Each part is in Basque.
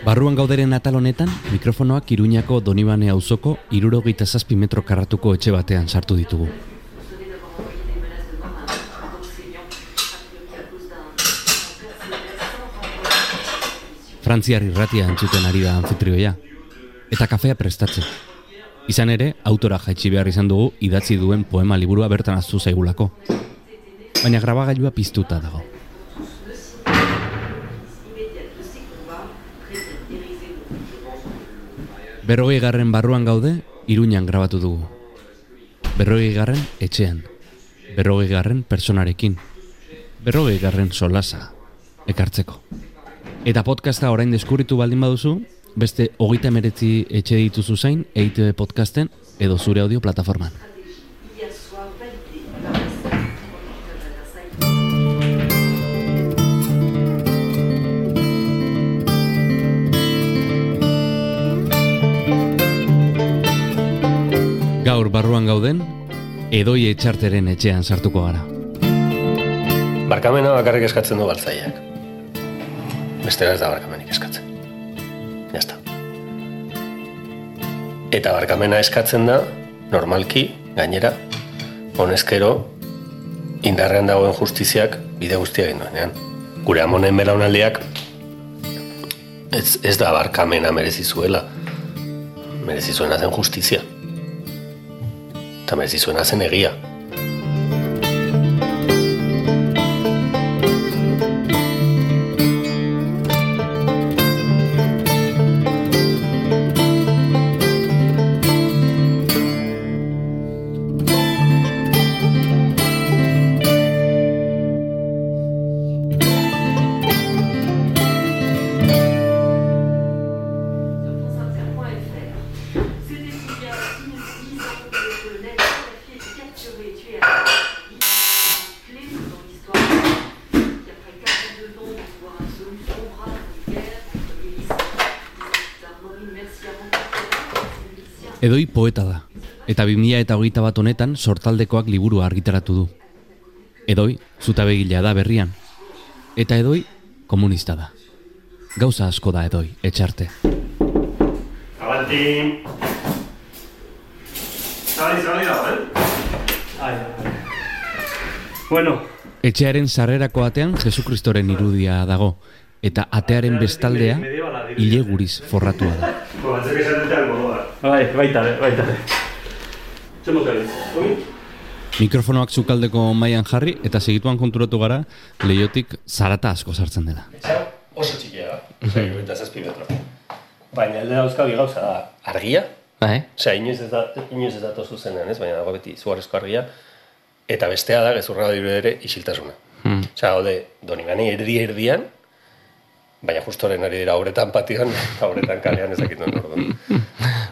Barruan gauderen atal honetan, mikrofonoak Iruñako Donibane auzoko irurogeita zazpi metro karratuko etxe batean sartu ditugu. Frantziar irratia entzuten ari da anfitrioia, eta kafea prestatzen. Izan ere, autora jaitsi behar izan dugu idatzi duen poema liburua bertan aztu zaigulako. Baina grabagailua piztuta dago. Berrogei garren barruan gaude, iruñan grabatu dugu. Berrogei garren etxean. Berrogei garren personarekin. Berrogei garren solasa. Ekartzeko. Eta podcasta orain deskurritu baldin baduzu, beste hogeita meretzi etxe dituzu zain, EITB podcasten edo zure audio plataforman. Gaur barruan gauden, edoi etxarteren etxean sartuko gara. Barkamena bakarrik eskatzen du baltzaiak. Bestela ez da barkamenik eskatzen. Jazta. Eta barkamena eskatzen da, normalki, gainera, honezkero, indarrean dagoen justiziak bide guztia egin duenean. Gure amonen belaunaldiak ez, ez da barkamena también si suena se. Edoi poeta da, eta 2000 eta hogeita bat honetan sortaldekoak liburu argitaratu du. Edoi, zutabegilea da berrian. Eta edoi, komunista da. Gauza asko da edoi, etxarte. Abalti! Zabali, zabali dago, eh? Ai, ai. Bueno, Etxearen sarrerako atean Jesukristoren irudia dago, eta atearen bestaldea hile guriz forratua da. Esan dute algo bai, baita, baita. Mikrofonoak zukaldeko mailan jarri, eta segituan konturatu gara, leiotik zarata asko sartzen dela. Oso txikia da. Osea, eta zazpi metro. Baina alde dauzka bi gauza da. Argia? Bai? Osea, inoiz ez da, inoiz ez dato zuzenean, ez? Baina dago beti zugarrezko argia. Eta bestea da, gezurra da ere, isiltasuna. Hmm. Osea, haude, donibane erdi erdian, baina justoren ari dira horretan patioan, eta horretan kalean ezakitu orduan.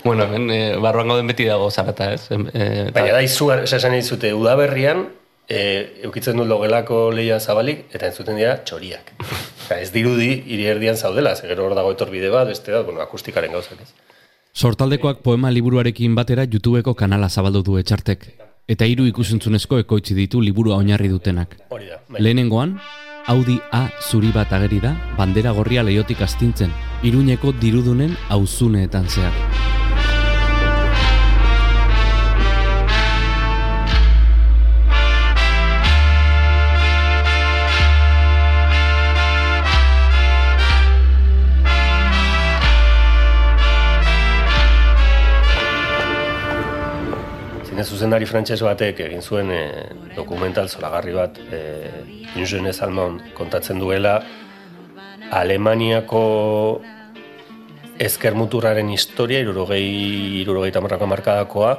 Bueno, hemen e, barruan gauden beti dago zarata, ez? E, eta- Baina da oza, esan dizute, udaberrian, e, eukitzen du logelako leia zabalik, eta entzuten dira txoriak. Oza, ez dirudi hiri erdian zaudela, ze gero hor dago etorbide bat, beste da, bueno, akustikaren gauzak ez. Sortaldekoak poema liburuarekin batera YouTubeko kanala zabaldu du etxartek, eta hiru ikusentzunezko ekoitzi ditu liburua oinarri dutenak. Hori da. Bai. Lehenengoan, Audi A zuri bat ageri da, bandera gorria leiotik astintzen, iruñeko dirudunen auzuneetan zehar. Zine zuzendari frantses batek egin zuen e, dokumental zoragarri bat e, Injene Salmon kontatzen duela Alemaniako ezker muturraren historia, irurogei, irurogei tamarrako markadakoa,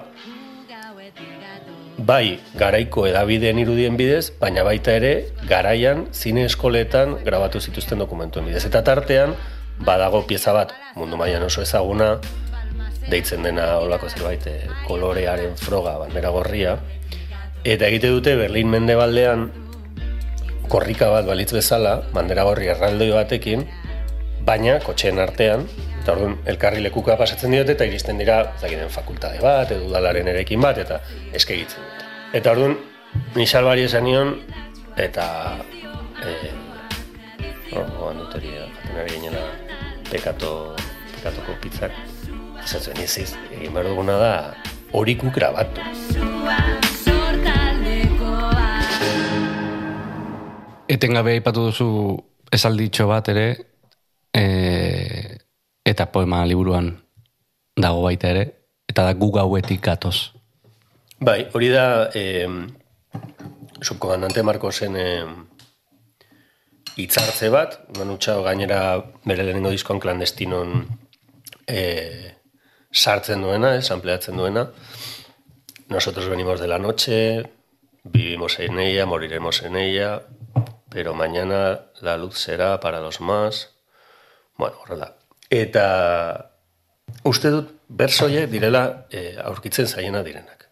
bai garaiko edabideen irudien bidez, baina baita ere garaian zine eskoletan grabatu zituzten dokumentuen bidez. Eta tartean, badago pieza bat, mundu mailan oso ezaguna, deitzen dena olako zerbait eh, kolorearen froga, bandera gorria, eta egite dute Berlin mendebaldean korrika bat balitz bezala, bandera gorri erraldoi batekin, baina kotxeen artean, eta orduan elkarri lekuka pasatzen diote eta iristen dira zakiten fakultate bat, edo udalaren erekin bat, eta eskegitzen dute. Eta orduan, ni salbari esan nion, eta... E, oh, goan dut hori, jaten ari pekato, pekatoko pizzak. Esatzen iziz, egin behar duguna da, hori guk grabatu. Etengabe aipatu duzu esalditxo bat ere, e, eta poema liburuan dago baita ere, eta da gu gauetik gatoz. Bai, hori da, eh, subkomandante Marcosen eh, hitzartze bat, manutxao gainera bere lehenengo diskoan klandestinon eh, sartzen duena, eh, sampleatzen duena. Nosotros venimos de la noche, vivimos en ella, moriremos en ella, pero mañana la luz será para los más. Bueno, horrela. Eta uste dut bersoie direla eh, aurkitzen zaiena direnak.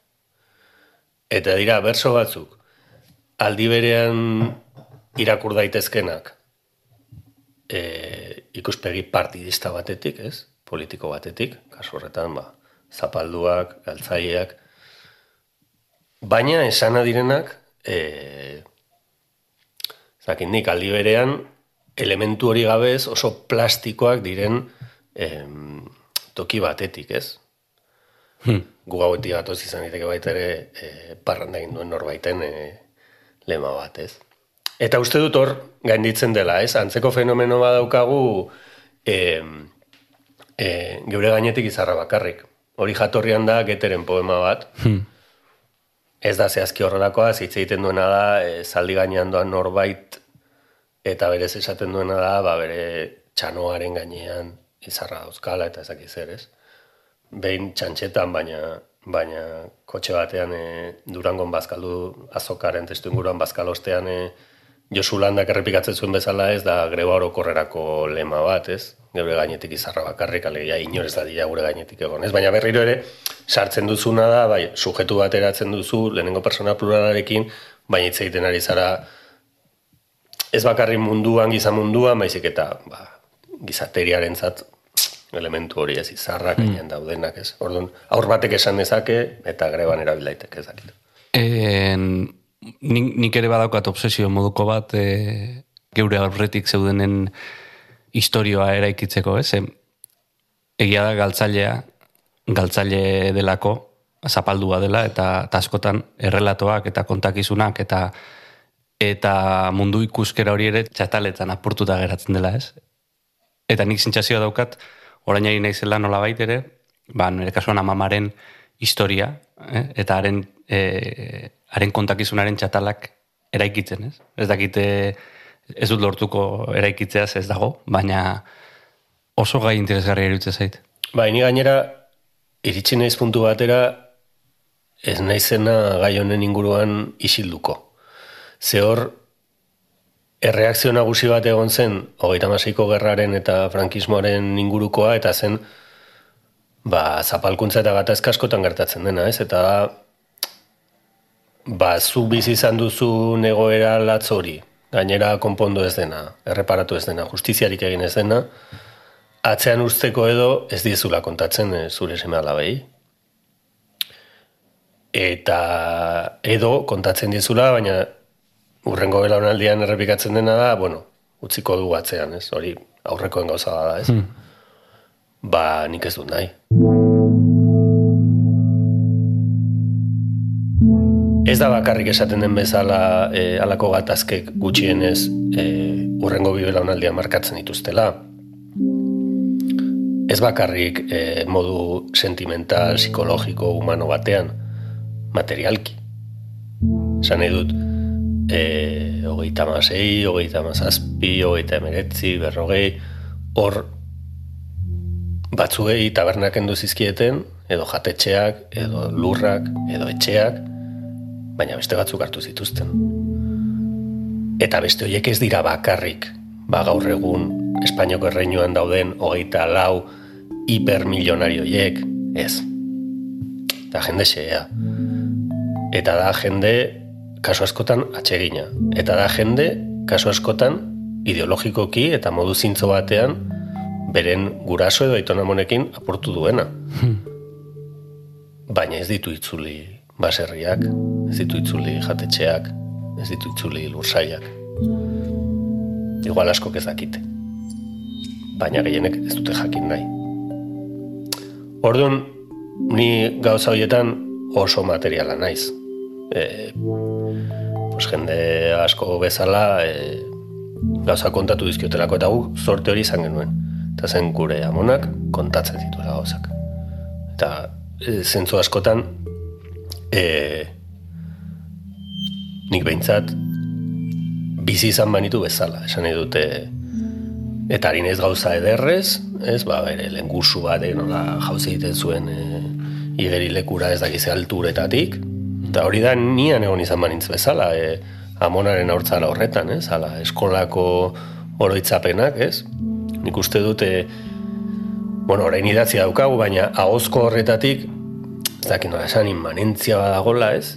Eta dira berso batzuk aldi berean irakur daitezkenak e, ikuspegi partidista batetik, ez? Politiko batetik, kasu horretan, ba, zapalduak, galtzaileak, baina esana direnak e, zakin nik aldi berean elementu hori gabez oso plastikoak diren em, toki batetik, ez? Hmm. Gu gauetik gatoz izan diteke baita ere e, parranda egin duen norbaiten e, lema bat, ez? Eta uste dut hor gainditzen dela, ez? Antzeko fenomeno badaukagu e, e, geure gainetik izarra bakarrik. Hori jatorrian da geteren poema bat. Hmm. Ez da zehazki horrelakoa, hitz egiten duena da, e, zaldi gainean doan norbait eta berez esaten duena da, ba, bere txanoaren gainean izarra dauzkala eta ezak zer, ez? Behin txantxetan, baina baina kotxe batean e, durangon bazkaldu azokaren testu inguruan bazkalostean e, Josu Landak errepikatzen zuen bezala ez da greba orokorrerako lema bat, ez? Geure gainetik izarra bakarrik, alegia inorez da dira gure gainetik egon, ez? Baina berriro ere, sartzen duzuna da, bai, sujetu bat eratzen duzu, lehenengo persona pluralarekin, baina hitz egiten ari zara, ez bakarri munduan, giza munduan, baizik eta, ba, gizateriaren zat, elementu hori ez izarrak mm. daudenak ez. Orduan, aur batek esan dezake eta greban erabilaitek ez dakit. En, nik, nik ere badaukat obsesio moduko bat e, geure aurretik zeudenen historioa eraikitzeko, ez? egia da galtzailea, galtzaile delako, zapaldua dela, eta askotan errelatoak eta kontakizunak eta eta mundu ikuskera hori ere txataletan apurtuta geratzen dela, ez? Eta nik zintzazioa daukat, orain ari naizela nola ere, ba, nire kasuan amamaren historia, eh? eta haren, e, haren kontakizunaren txatalak eraikitzen, ez? Ez dakite, ez dut lortuko eraikitzeaz ez dago, baina oso gai interesgarri erutzen zait. Ba, ini gainera, iritsi naiz puntu batera, ez naizena gai honen inguruan isilduko. Ze hor, erreakzio nagusi bat egon zen, hogeita maseiko gerraren eta frankismoaren ingurukoa, eta zen, ba, zapalkuntza eta gata askotan gertatzen dena, ez? Eta, ba, zu bizi izan duzu negoera latz hori, gainera konpondo ez dena, erreparatu ez dena, justiziarik egin ez dena, atzean usteko edo ez dizula kontatzen e, zure seme alabei. Eta edo kontatzen dizula, baina urrengo belaunaldian errepikatzen dena da, bueno, utziko du atzean, ez? Hori aurrekoen gauza da, ez? Hmm. Ba, nik ez dut nahi. Ez da bakarrik esaten den bezala e, alako gatazkek gutxienez e, urrengo bi belaunaldian markatzen dituztela. Ez bakarrik e, modu sentimental, psikologiko, humano batean, materialki. Esan nahi dut, e, hogeita masei, hogeita mazazpi, hogeita emeretzi, berrogei, hor batzuei tabernak endu zizkieten, edo jatetxeak, edo lurrak, edo etxeak, baina beste batzuk hartu zituzten. Eta beste horiek ez dira bakarrik, ba gaur egun Espainiako erreinuan dauden hogeita lau hipermilionarioiek, ez. Da jende xea. Eta da jende kasu askotan atsegina. Eta da jende, kasu askotan, ideologikoki eta modu zintzo batean, beren guraso edo aitonamonekin apurtu duena. Hmm. Baina ez ditu itzuli baserriak, ez ditu itzuli jatetxeak, ez ditu itzuli lursaiak. Igual asko ez dakite. baina gehienek ez dute jakin nahi. Orduan, ni gauza horietan oso materiala naiz. E, pues jende asko bezala e, gauza kontatu dizkiotelako eta gu sorte hori izan genuen. Eta zen gure amonak kontatzen zituela gauzak. Eta e, zentzu askotan e, nik behintzat bizi izan banitu bezala, esan nahi dute eta harin ez gauza ederrez, ez, ba, bere, lengusu bat, e, nola jauze egiten zuen e, igeri lekura ez dakize alturetatik, eta hori da nian egon izan banintz bezala, e, amonaren aurtzara horretan, ez, ala, eskolako oroitzapenak, ez, nik uste dute, bueno, orain idatzi daukagu, baina ahozko horretatik, ez dakit nola esan, inmanentzia badagola, ez,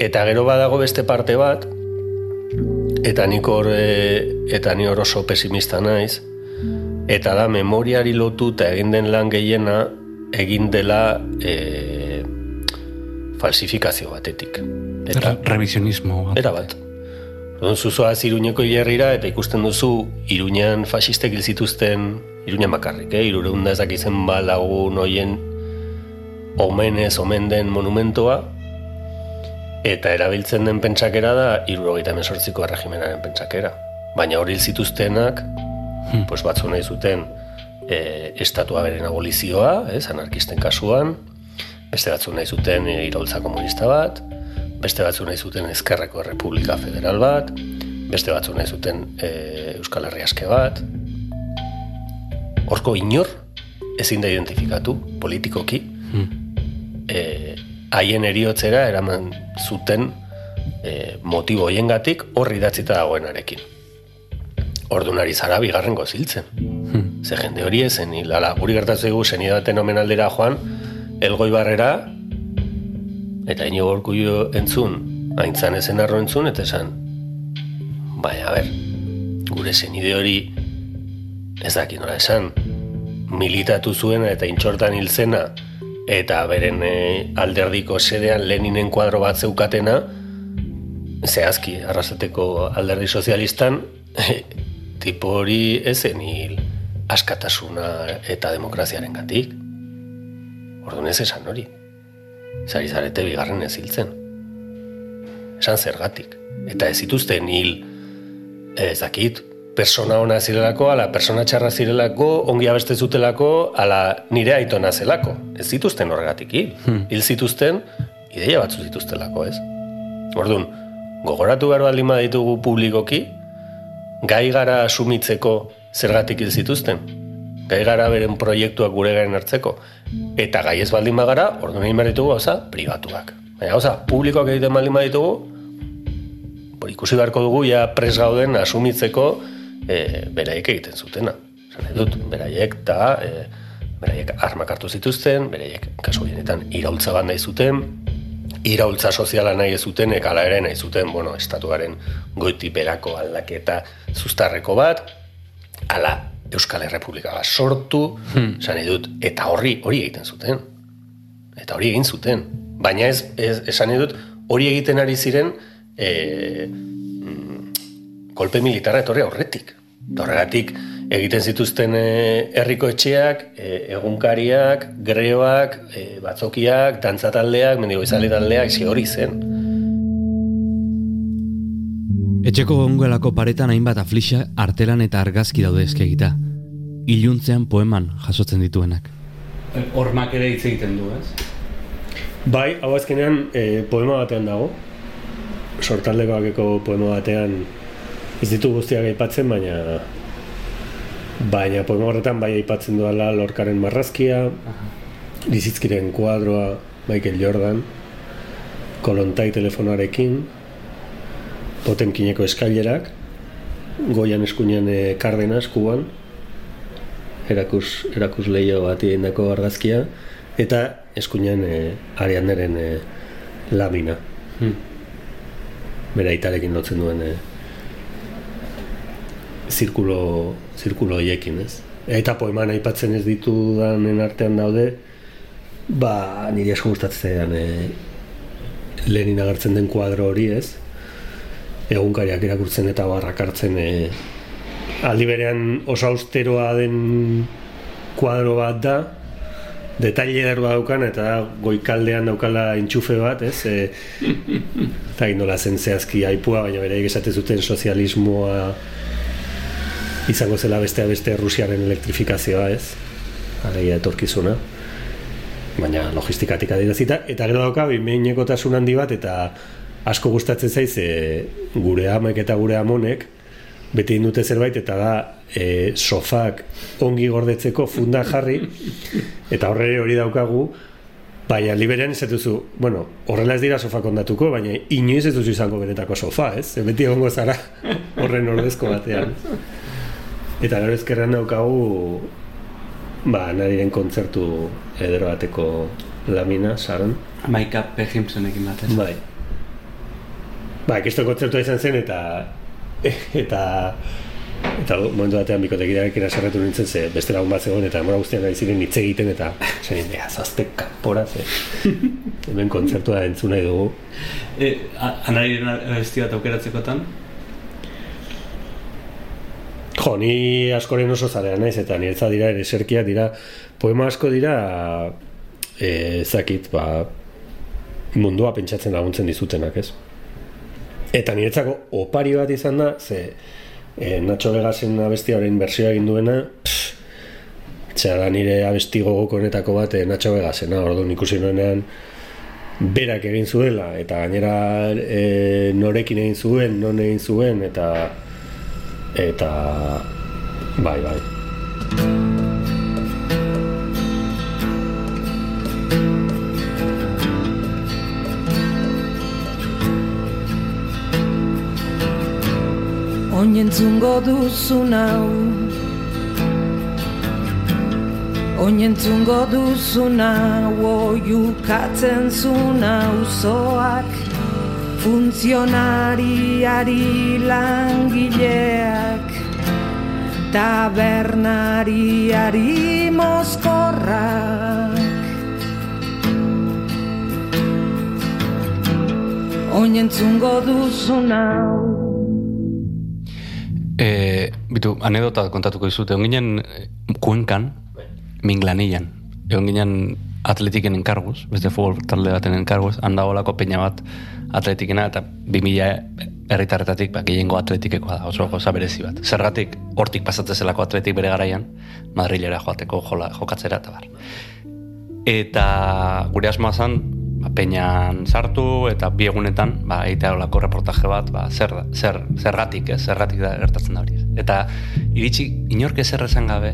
eta gero badago beste parte bat, eta nik hor e, eta ni hor oso pesimista naiz eta da memoriari lotu eta egin den lan gehiena egin dela e, falsifikazio batetik eta revisionismo bat. era bat Don zuzoaz Iruñeko hierrira eta ikusten duzu Iruñan fasistek hil zituzten Iruñan bakarrik, eh? Irureunda ezak izen balagun hoien omenez omen den monumentoa eta erabiltzen den pentsakera da irurogeita mesortziko erregimenaren pentsakera. Baina hori zituztenak, hmm. pues batzu nahi zuten e, estatua beren abolizioa, ez, anarkisten kasuan, beste batzu nahi zuten e, iraultza komunista bat, beste batzu nahi zuten ezkerreko republika federal bat, beste batzu nahi zuten e, Euskal Herri aske bat. Horko inor ezin da identifikatu politikoki, hmm. E, haien eriotzera eraman zuten e, motibo hoiengatik horri idatzita dagoenarekin. Ordunari zara bigarren goziltzen. Hmm. Ze jende hori ezen, hilala, guri gertatzen egu zenidaten omenaldera joan, elgoi barrera, eta ino gorku entzun, haintzan ezen arro entzun, eta esan, bai, a ber, gure zenide hori, ez daki nola esan, militatu zuen eta intxortan hilzena, eta beren e, alderdiko sedean Leninen kuadro bat zeukatena, zehazki, arrasateko alderdi sozialistan, e, tipo hori ezen hil askatasuna eta demokraziaren gatik. Orduan ez esan hori. Zari zarete bigarren ez hiltzen. Esan zergatik. Eta ez zituzten hil ez dakit, persona ona zirelako, ala persona txarra zirelako, ongi abeste zutelako, ala nire aitona zelako. Ez zituzten horregatik, hmm. hil zituzten, ideia batzu zituztelako, ez? Orduan, gogoratu behar baldin ditugu publikoki, gai gara asumitzeko zergatik hil zituzten. Gai gara beren proiektuak gure garen hartzeko. Eta gai ez baldin bagara, orduan egin behar ditugu, oza, privatuak. Baina, oza, publikoak egiten baldin ditugu, ikusi beharko dugu, ja pres gauden asumitzeko, e, beraiek egiten zutena. Zan dut, beraiek eta e, beraiek armak hartu zituzten, beraiek kasu hienetan iraultza bat nahi zuten, iraultza soziala nahi ez zuten, ekala ere nahi zuten, bueno, estatuaren goiti berako aldaketa zuztarreko bat, ala Euskal Herrepublika bat sortu, hmm. zan dut, eta horri hori egiten zuten. Eta hori egin zuten. Baina ez, ez esan dut, hori egiten ari ziren, e, kolpe militarra etorri aurretik. Horregatik egiten zituzten eh, herriko etxeak, e, egunkariak, greoak, e, batzokiak, dantzataldeak, mendigo izale taldeak, zi hori zen. Etxeko gongelako paretan hainbat aflixa artelan eta argazki daude eskegita. Iluntzean poeman jasotzen dituenak. Hormak ere hitz egiten du, ez? Bai, hau azkenean poema batean dago. Sortaldekoakeko poema batean ez ditu guztiak aipatzen, baina baina poema horretan bai aipatzen duela lorkaren marrazkia, bizitzkiren kuadroa Michael Jordan, kolontai telefonarekin, potenkineko eskailerak, goian eskuinean e, kardenas, kuban, erakus, erakus lehio bat indako argazkia, eta eskuinean e, arianderen e, lamina. Hmm. Bera itarekin lotzen duen e, zirkulo, zirkulo hoiekin, ez? Eta poeman aipatzen ez ditu danen artean daude, ba, nire asko gustatzen e, lehenin agertzen den kuadro hori, ez? Egunkariak irakurtzen eta barrak hartzen e, aldi berean oso austeroa den kuadro bat da, detaile ederroa daukan, eta goikaldean daukala intxufe bat, ez? E, eta nola zen zehazki aipua, baina bere esate zuten sozialismoa izango zela bestea beste Rusiaren elektrifikazioa, ez? Alegia etorkizuna. Baina logistikatik adirazita. Eta gero dauka, bimenekotasun handi bat, eta asko gustatzen zaiz, e, gure amek eta gure amonek, beti indute zerbait, eta da, e, sofak ongi gordetzeko funda jarri, eta horre hori daukagu, Baina, liberean ez duzu, bueno, horrela ez dira sofak ondatuko, baina inoiz ez duzu izango benetako sofa, ez? Beti egongo zara horren ordezko batean. Eta gero ezkerran daukagu ba, nariren kontzertu edero bateko lamina, saran. Maika P. Simpsonekin bat, ez? Bai. Ba, ekisto kontzertua izan zen eta eta eta momentu batean bikotekidearekin aserretu nintzen ze beste lagun bat zegoen eta mora guztian nahi ziren hitz egiten eta zein, beha, zazte kapora ze hemen kontzertua entzun nahi dugu e, Anariren abesti bat aukeratzekotan? Jo, ni askoren oso zarea naiz eta niretza dira ere serkiak dira poema asko dira e, zakit, ba mundua pentsatzen laguntzen dizutenak, ez? Eta niretzako opari bat izan da, ze e, Nacho Vegasen abesti horrein bersioa egin duena, txea da nire abesti gogokonetako bat e, Nacho Vegasena, orduan ikusi nuenean berak egin zuela, eta gainera e, norekin egin zuen, non egin zuen, eta eta bai bai. Oinentzungo duzun hau Oinentzungo duzun hau Oiukatzen zun hau zoak funtzionariari langileak tabernariari mozkorrak. Oinentzungo duzun hau. E, bitu, anedota kontatuko dizute, egon ginen eh, kuenkan, minglanian, egon ginen atletiken enkarguz, beste futbol talde baten enkarguz, handa holako peina bat atletikena, eta 2000 herritarretatik ba, gehiengo atletikekoa da, oso goza berezi bat. Zergatik, hortik pasatzen zelako atletik bere garaian, Madrilera joateko jola, jokatzera eta bar. Eta gure asmoa zen, ba, peinan sartu, eta bi egunetan, ba, eitea olako reportaje bat, ba, zer, zer, zergatik, ez, zergatik da gertatzen da hori. Eta iritsi, inork ezer esan gabe,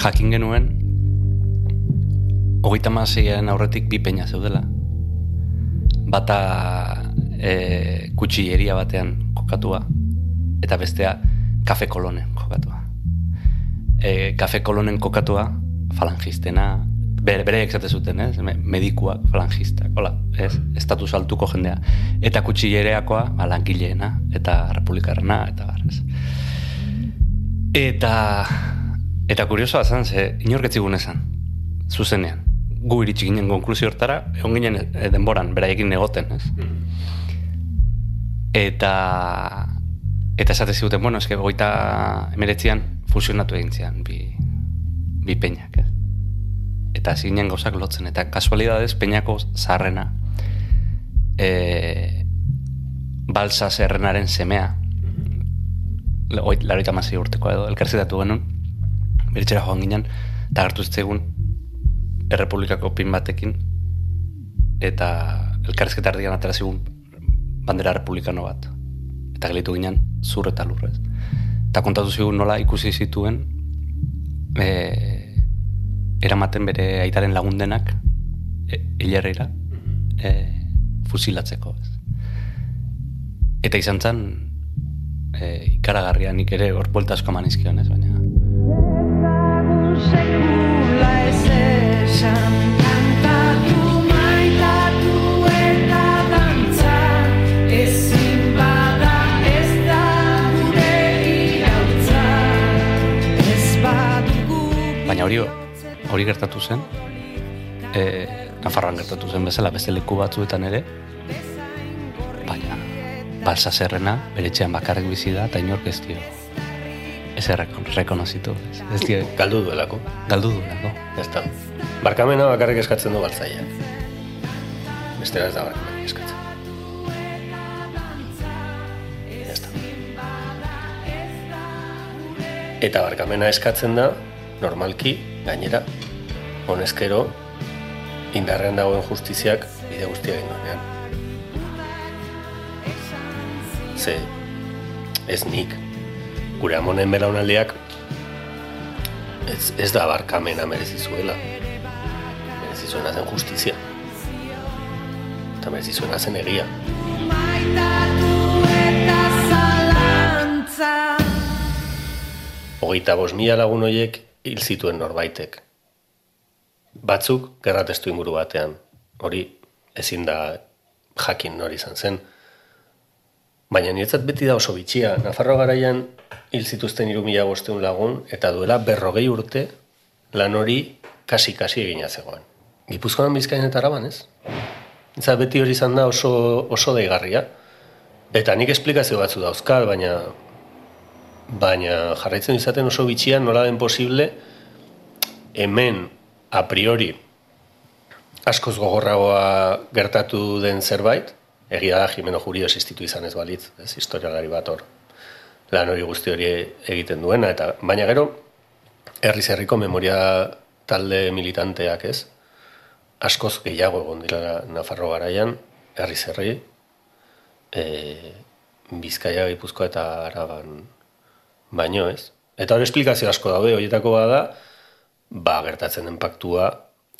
jakin genuen, hogeita mazien aurretik bi peina zeudela. Bata e, kutsilleria batean kokatua, eta bestea kafe kolonen kokatua. E, kafe kolonen kokatua, falangistena, bere, bere egzate zuten, ez? medikuak, falangistak, hola, ez? estatus altuko jendea. Eta kutsillereakoa, ba, langileena, eta republikarna, eta bar, ez? Eta, eta kuriosoa zan, ze, inorketzigun esan, zuzenean gu iritsi ginen konklusio hortara, egon ginen e, denboran, beraiekin negoten, ez? Eta eta esate ziguten, bueno, eske goita emeretzian fusionatu egin zian bi, bi peinak, ez? Eta zinen gauzak lotzen, eta kasualidadez peinako zarrena e, balsa zerrenaren semea laroita mazi urteko edo, elkarzetatu genuen, beritxera joan ginen, eta hartu zitzegun errepublikako pin batekin eta elkarrezketa erdian atera zigun bandera republikano bat. Eta gelitu ginen zur eta lurrez eta kontatu zigun nola ikusi zituen e, eramaten bere aitaren lagundenak e, hilerreira e, fusilatzeko ez. eta izan zen e, ikaragarria nik ere hor asko manizkion ez? Baina Baina hori gertatu zen e, Nafarroan gertatu zen bezala beste leku batzuetan ere baina balsa zerrena bere bakarrik bizi da eta inork ez dio Ez errekon, rekonozitu. Ez, ez die, Galdu duelako. galdu duelako. Ez da. Barkamena bakarrik eskatzen du baltzaiak. Bestera ez da barkamena eskatzen. Eta barkamena eskatzen da, normalki, gainera, honezkero, indarrean dagoen justiziak bide guztia egin duenean. Ze, ez nik, gure amonen belaunaldiak ez, ez da barkamena merezi zuela. Merezi zuena zen justizia. Eta merezi zuena zen egia. Hogeita bost mila lagun horiek hil zituen norbaitek. Batzuk gerratestu inguru batean. Hori ezin da jakin nori izan zen. Baina niretzat beti da oso bitxia. Nafarro garaian hil zituzten iru mila bosteun lagun eta duela berrogei urte lan hori kasi-kasi egina zegoen. Gipuzkoan bizkaien eta araban, ez? Eta beti hori izan da oso, oso deigarria. Eta nik esplikazio batzu dauzkat, baina baina jarraitzen izaten oso bitxia nola den posible hemen a priori askoz gogorragoa gertatu den zerbait, egia da Jimeno Jurio existitu izan ez balitz, ez historialari bat hor lan hori guzti hori egiten duena, eta baina gero herriz herriko memoria talde militanteak ez, askoz gehiago egon dira Nafarro garaian, herri, e, Bizkaia, Gipuzkoa eta Araban baino ez. Eta hori esplikazio asko daude, horietako bada, ba, gertatzen den paktua,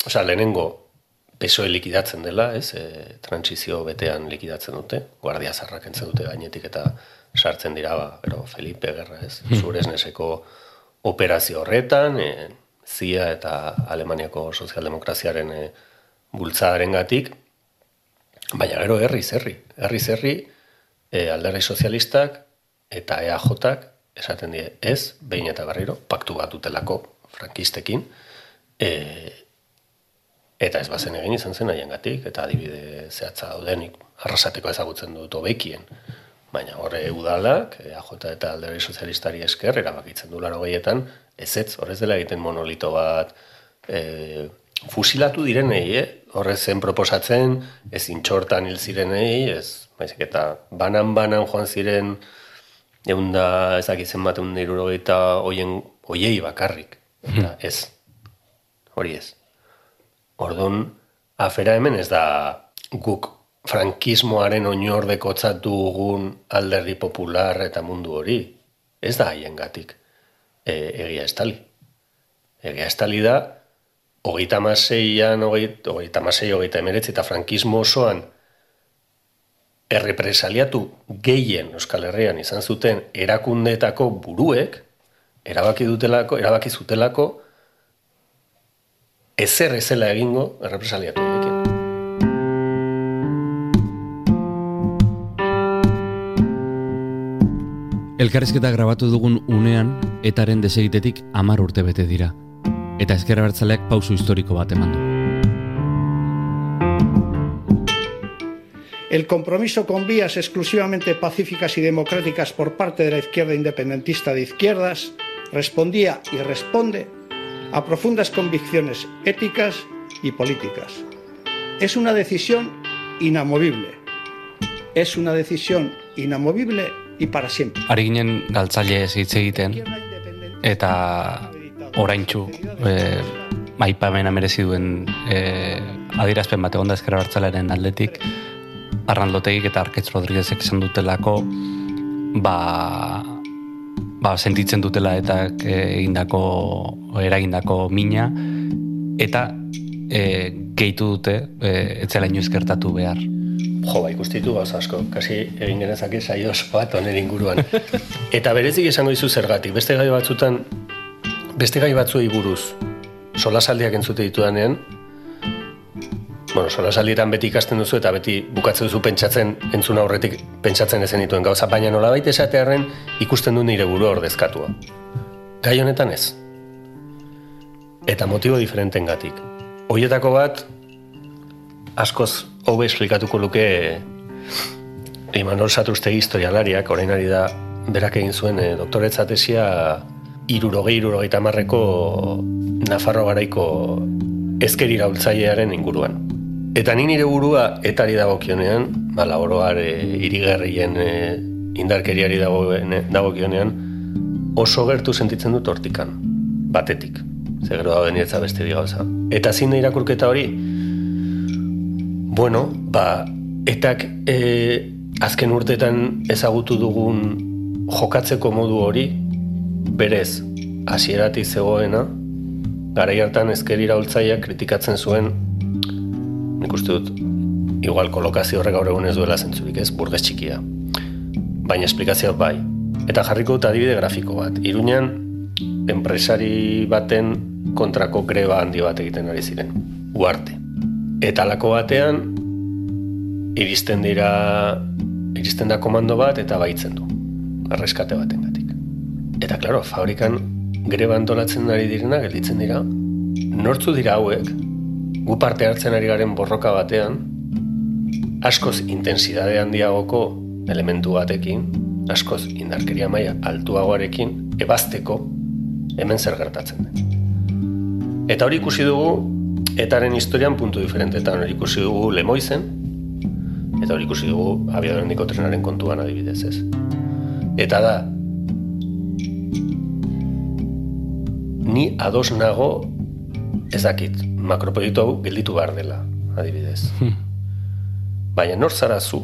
osea, lehenengo PSOE likidatzen dela, ez, e, transizio betean likidatzen dute, guardia zarrak entzen dute gainetik eta sartzen dira, ba, gero Felipe Gerra, ez, Suresneseko operazio horretan, e, ZIA eta Alemaniako sozialdemokraziaren e, bultzadaren gatik, baina gero herri, herriz herri, e, alderdi sozialistak eta EAJak esaten die ez, behin eta berriro, paktu bat dutelako frankistekin, e, eta ez bazen egin izan zen haiengatik eta adibide zehatza daudenik arrasateko ezagutzen dut hobekien. Baina horre udalak, EAJ eta alderdi sozialistari esker, erabakitzen du laro gehietan, ez ez, horrez dela egiten monolito bat, e, fusilatu direnei, eh? horrez zen proposatzen, ez intxortan hil zirenei, ez, baizik eta banan-banan joan ziren, egun da, ez dakitzen bat, egun da irurogeita oien, oiei bakarrik. Eta ez, hori ez. Ordon afera hemen ez da guk frankismoaren oinordekotzat dugun alderdi popular eta mundu hori. Ez da haien gatik. E, egia estali. Egia estali da, hogeita maseian, hogeita masei, hogeita emeretzi eta frankismo osoan errepresaliatu gehien Euskal Herrian izan zuten erakundeetako buruek, erabaki dutelako, erabaki zutelako, ezer ezela egingo errepresaliatu horiekin. Elkarrizketa grabatu dugun unean, etaren desegitetik amar urte bete dira. Eta ezkerra bertzaleak pausu historiko bat eman du. El compromiso con vías exclusivamente pacíficas y democráticas por parte de la izquierda independentista de izquierdas respondía y responde a profundas convicciones éticas y políticas. Es una decisión inamovible. Es una decisión inamovible y para siempre. Ari ginen galtzaile ez hitz egiten, eta oraintxu e, maipamena merezi duen e, adierazpen bat egon da ezkera hartzalaren aldetik, Arraldotegik eta Arketz Rodriguezek esan dutelako, ba, ba, sentitzen dutela eta egindako eragindako mina, eta e, gehitu dute e, etzela inoiz gertatu behar. Jo, ba, ikustitu gauza asko, kasi egin genezake saio oso bat honen inguruan. Eta berezik esango dizu zergatik, beste gai batzutan, beste gai batzuei buruz, solasaldiak entzute ditudanean, bueno, solasaldietan beti ikasten duzu eta beti bukatzen duzu pentsatzen entzun aurretik pentsatzen ezen dituen gauza, baina nolabait esatearren ikusten du nire buru ordezkatua. Gai honetan ez. Eta motibo diferenten gatik. Hoietako bat, askoz hobe esplikatuko luke Imanol Satrustegi historialariak, orain ari da berak egin zuen e, doktoretza tesia irurogei, irurogei tamarreko Nafarro garaiko ezker iraultzailearen inguruan. Eta ni nire burua etari dagokionean, ba, laboroar e, irigarrien e, indarkeriari dagoen- dagokionean, oso gertu sentitzen dut hortikan, batetik. Ze gero dauden niretza beste gauza. Eta zin da irakurketa hori, bueno, ba, etak e, azken urtetan ezagutu dugun jokatzeko modu hori, berez, hasieratik zegoena, garai hartan ezker iraultzaileak kritikatzen zuen, nik uste dut, igual kolokazio horrek gaur egun ez duela zentzurik ez, burgez txikia. Baina esplikazio bai. Eta jarriko dut adibide grafiko bat. Iruñan, enpresari baten kontrako greba handi bat egiten ari ziren. Uarte. Eta alako batean, iristen dira, iristen da komando bat eta baitzen du. Arreskate batengatik. Eta, klaro, fabrikan greba antolatzen ari direna, gelditzen dira, nortzu dira hauek, gu parte hartzen ari garen borroka batean, askoz intensidade handiagoko elementu batekin, askoz indarkeria maila altuagoarekin, ebazteko hemen zer gertatzen den. Eta hori ikusi dugu, etaren historian puntu diferentetan hori ikusi dugu lemoizen, eta hori ikusi dugu abiadorendiko trenaren kontuan adibidez ez. Eta da, ni ados nago ezakit, makroproiektu hau gelditu behar dela, adibidez. Baina nor zara zu?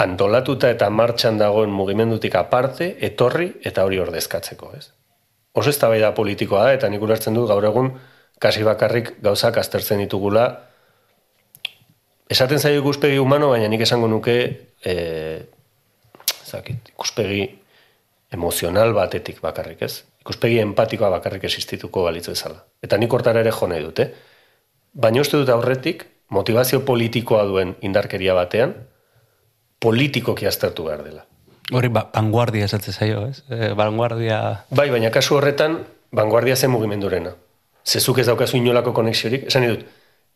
Antolatuta eta martxan dagoen mugimendutik aparte, etorri eta hori ordezkatzeko, ez? Oso eztabaida politikoa da, eta nik ulertzen dut gaur egun kasi bakarrik gauzak aztertzen ditugula. Esaten zaio ikuspegi humano, baina nik esango nuke e, zakit, ikuspegi emozional batetik bakarrik, ez? Ikuspegi empatikoa bakarrik existituko balitzu bezala. Eta nik hortara ere jo nahi dut, eh? Baina uste dut aurretik, motivazio politikoa duen indarkeria batean, politikoki aztertu behar dela. Hori ba, vanguardia esatzen zaio, ez? E, vanguardia... Bai, baina kasu horretan, vanguardia zen mugimendurena. Ze zuk ez daukazu inolako konexiorik, esan dut,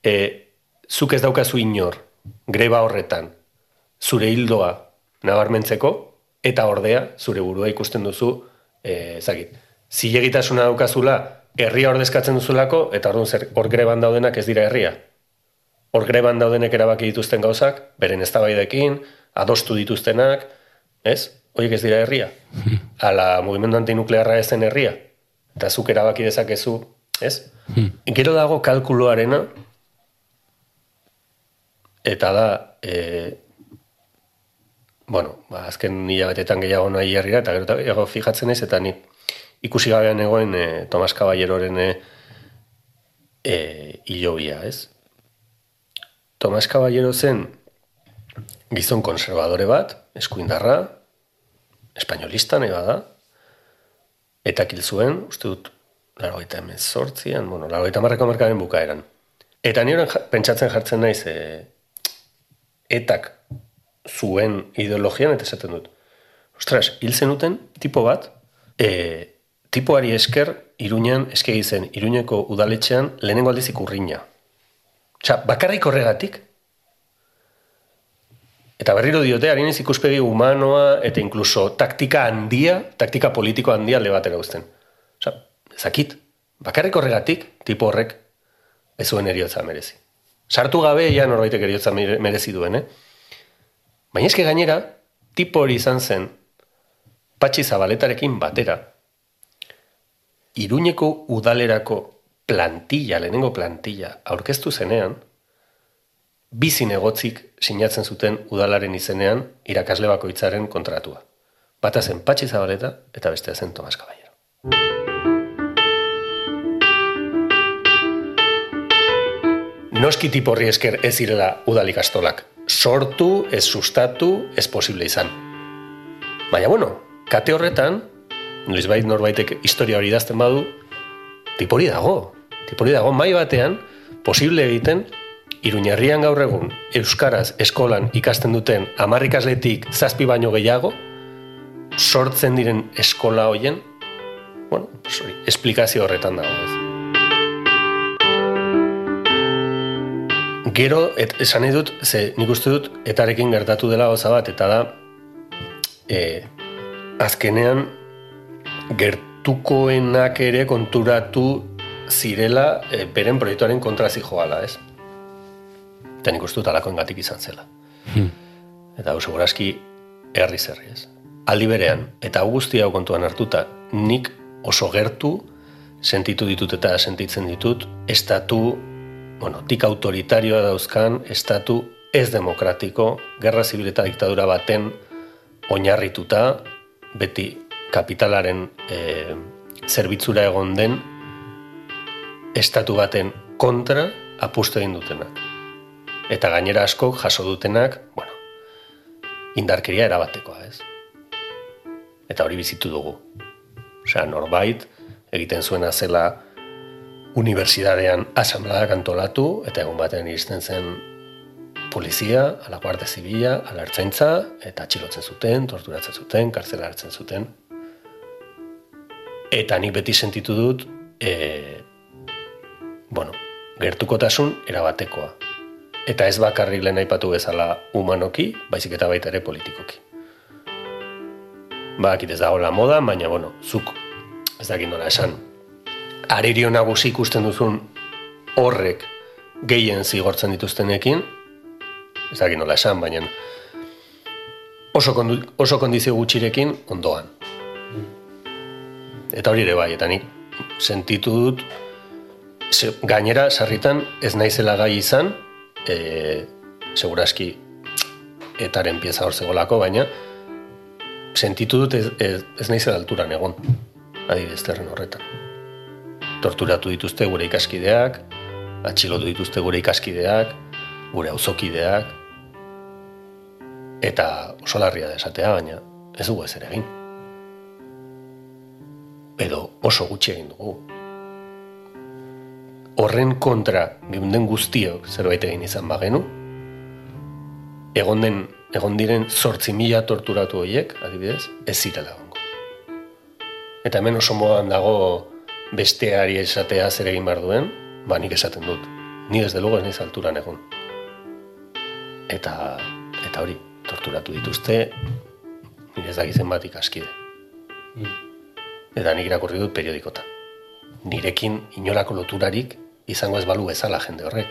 e, zuk ez daukazu inor, greba horretan, zure hildoa nabarmentzeko, eta ordea, zure burua ikusten duzu, e, ezagit, zilegitasuna daukazula, herria ordezkatzen duzulako, eta orduan zer, hor greban daudenak ez dira herria. Hor greban daudenek erabaki dituzten gauzak, beren eztabaidekin, adostu dituztenak, ez? Horiek ez dira herria. Ala mugimendu antinuklearra ez zen herria. Eta zuk erabaki dezakezu, ez? Gero dago kalkuloarena, eta da, e, bueno, ba, azken hilabetetan gehiago nahi herrira, eta gero eta gehiago fijatzen ez, eta ni ikusi gabean egoen e, Tomas Caballeroren e, e, hilobia, ez? Tomas Caballero zen gizon konservadore bat, eskuindarra, espainolista nahi bada, eta kil zuen, uste dut, laro eta emezortzian, bueno, laro eta marreko markaren bukaeran. Eta ni orain ja- pentsatzen jartzen naiz, e, etak zuen ideologian, eta esaten dut, ostras, hil zenuten tipo bat, e, tipoari esker, Iruñan, eskegi zen, Iruñeko udaletxean, lehenengo aldiz ikurriña. Osea, bakarrik horregatik, Eta berriro diote, harin ez ikuspegi humanoa eta inkluso taktika handia, taktika politiko handia alde batera uzten. Osa, zakit, bakarrik horregatik, tipo horrek, ez zuen eriotza merezi. Sartu gabe, ja norbaitek eriotza mere- merezi duen, eh? Baina eske gainera, tipo hori izan zen, patxi zabaletarekin batera, Iruñeko udalerako plantilla, lehenengo plantilla, aurkeztu zenean, bi zinegotzik sinatzen zuten udalaren izenean irakasle bakoitzaren kontratua. Bata zen Patxi Zabaleta eta bestea zen Tomas Caballero. Noski tiporri esker ez zirela udal ikastolak. Sortu, ez sustatu, ez posible izan. Baina bueno, kate horretan, noizbait norbaitek historia hori idazten badu, tipori dago. Tipori dago mai batean, posible egiten Iruñerrian gaur egun euskaraz eskolan ikasten duten hamar ikasletik zazpi baino gehiago sortzen diren eskola hoien bueno, hori, esplikazio horretan dago ez. Gero, et, esan nahi dut, ze nik uste dut, etarekin gertatu dela gauza bat, eta da, e, azkenean gertukoenak ere konturatu zirela e, beren proiektuaren kontra zijoala, ez? Eta nik uste dut izan zela. Eta hau segurazki herri zerri, ez? Aldi berean, eta hau guztia hau kontuan hartuta, nik oso gertu sentitu ditut eta sentitzen ditut, estatu, bueno, tik autoritarioa dauzkan, estatu ez demokratiko, gerra zibil eta diktadura baten oinarrituta, beti kapitalaren e, zerbitzura egon den, estatu baten kontra apustu egin dutenak. Eta gainera askok jaso dutenak, bueno, indarkeria erabatekoa, ez? Eta hori bizitu dugu. Osea, norbait, egiten zuena zela unibertsitatean asambleak antolatu, eta egun batean iristen zen polizia, ala guardia zibila, ala ertzaintza, eta atxilotzen zuten, torturatzen zuten, kartzela hartzen zuten. Eta nik beti sentitu dut, e, bueno, gertukotasun erabatekoa. Eta ez bakarrik lehen aipatu bezala humanoki, baizik eta baita ere politikoki. Bakit ez dagoela moda, baina, bueno, zuk, ez dakit nola esan, aririo nagusi ikusten duzun horrek gehien zigortzen dituztenekin, ez dakit nola esan, baina oso, kondu, oso kondizio gutxirekin ondoan. Eta hori ere bai, eta nik sentitu dut, ze, gainera, sarritan ez naizela gai izan, e, seguraski etaren pieza hor zegolako, baina sentitu dut ez, ez, ez naizela alturan egon, adibidez terren horretan. Torturatu dituzte gure ikaskideak, atxilotu dituzte gure ikaskideak, gure auzokideak, eta oso larria da esatea, baina ez dugu ez ere egin. Edo oso gutxi egin dugu. Horren kontra geunden guztiok zerbait egin izan bagenu, egon den egon diren zortzi mila torturatu horiek, adibidez, ez zirela egongo. Eta hemen oso modan dago besteari esatea zer egin behar duen, ba nik esaten dut. Ni desde luego ez naiz alturan egon. Eta, eta hori, torturatu dituzte, nire ez dakizen bat ikaskide. Eta nik irakurri dut periodikotan. Nirekin inolako loturarik izango ez balu bezala jende horrek.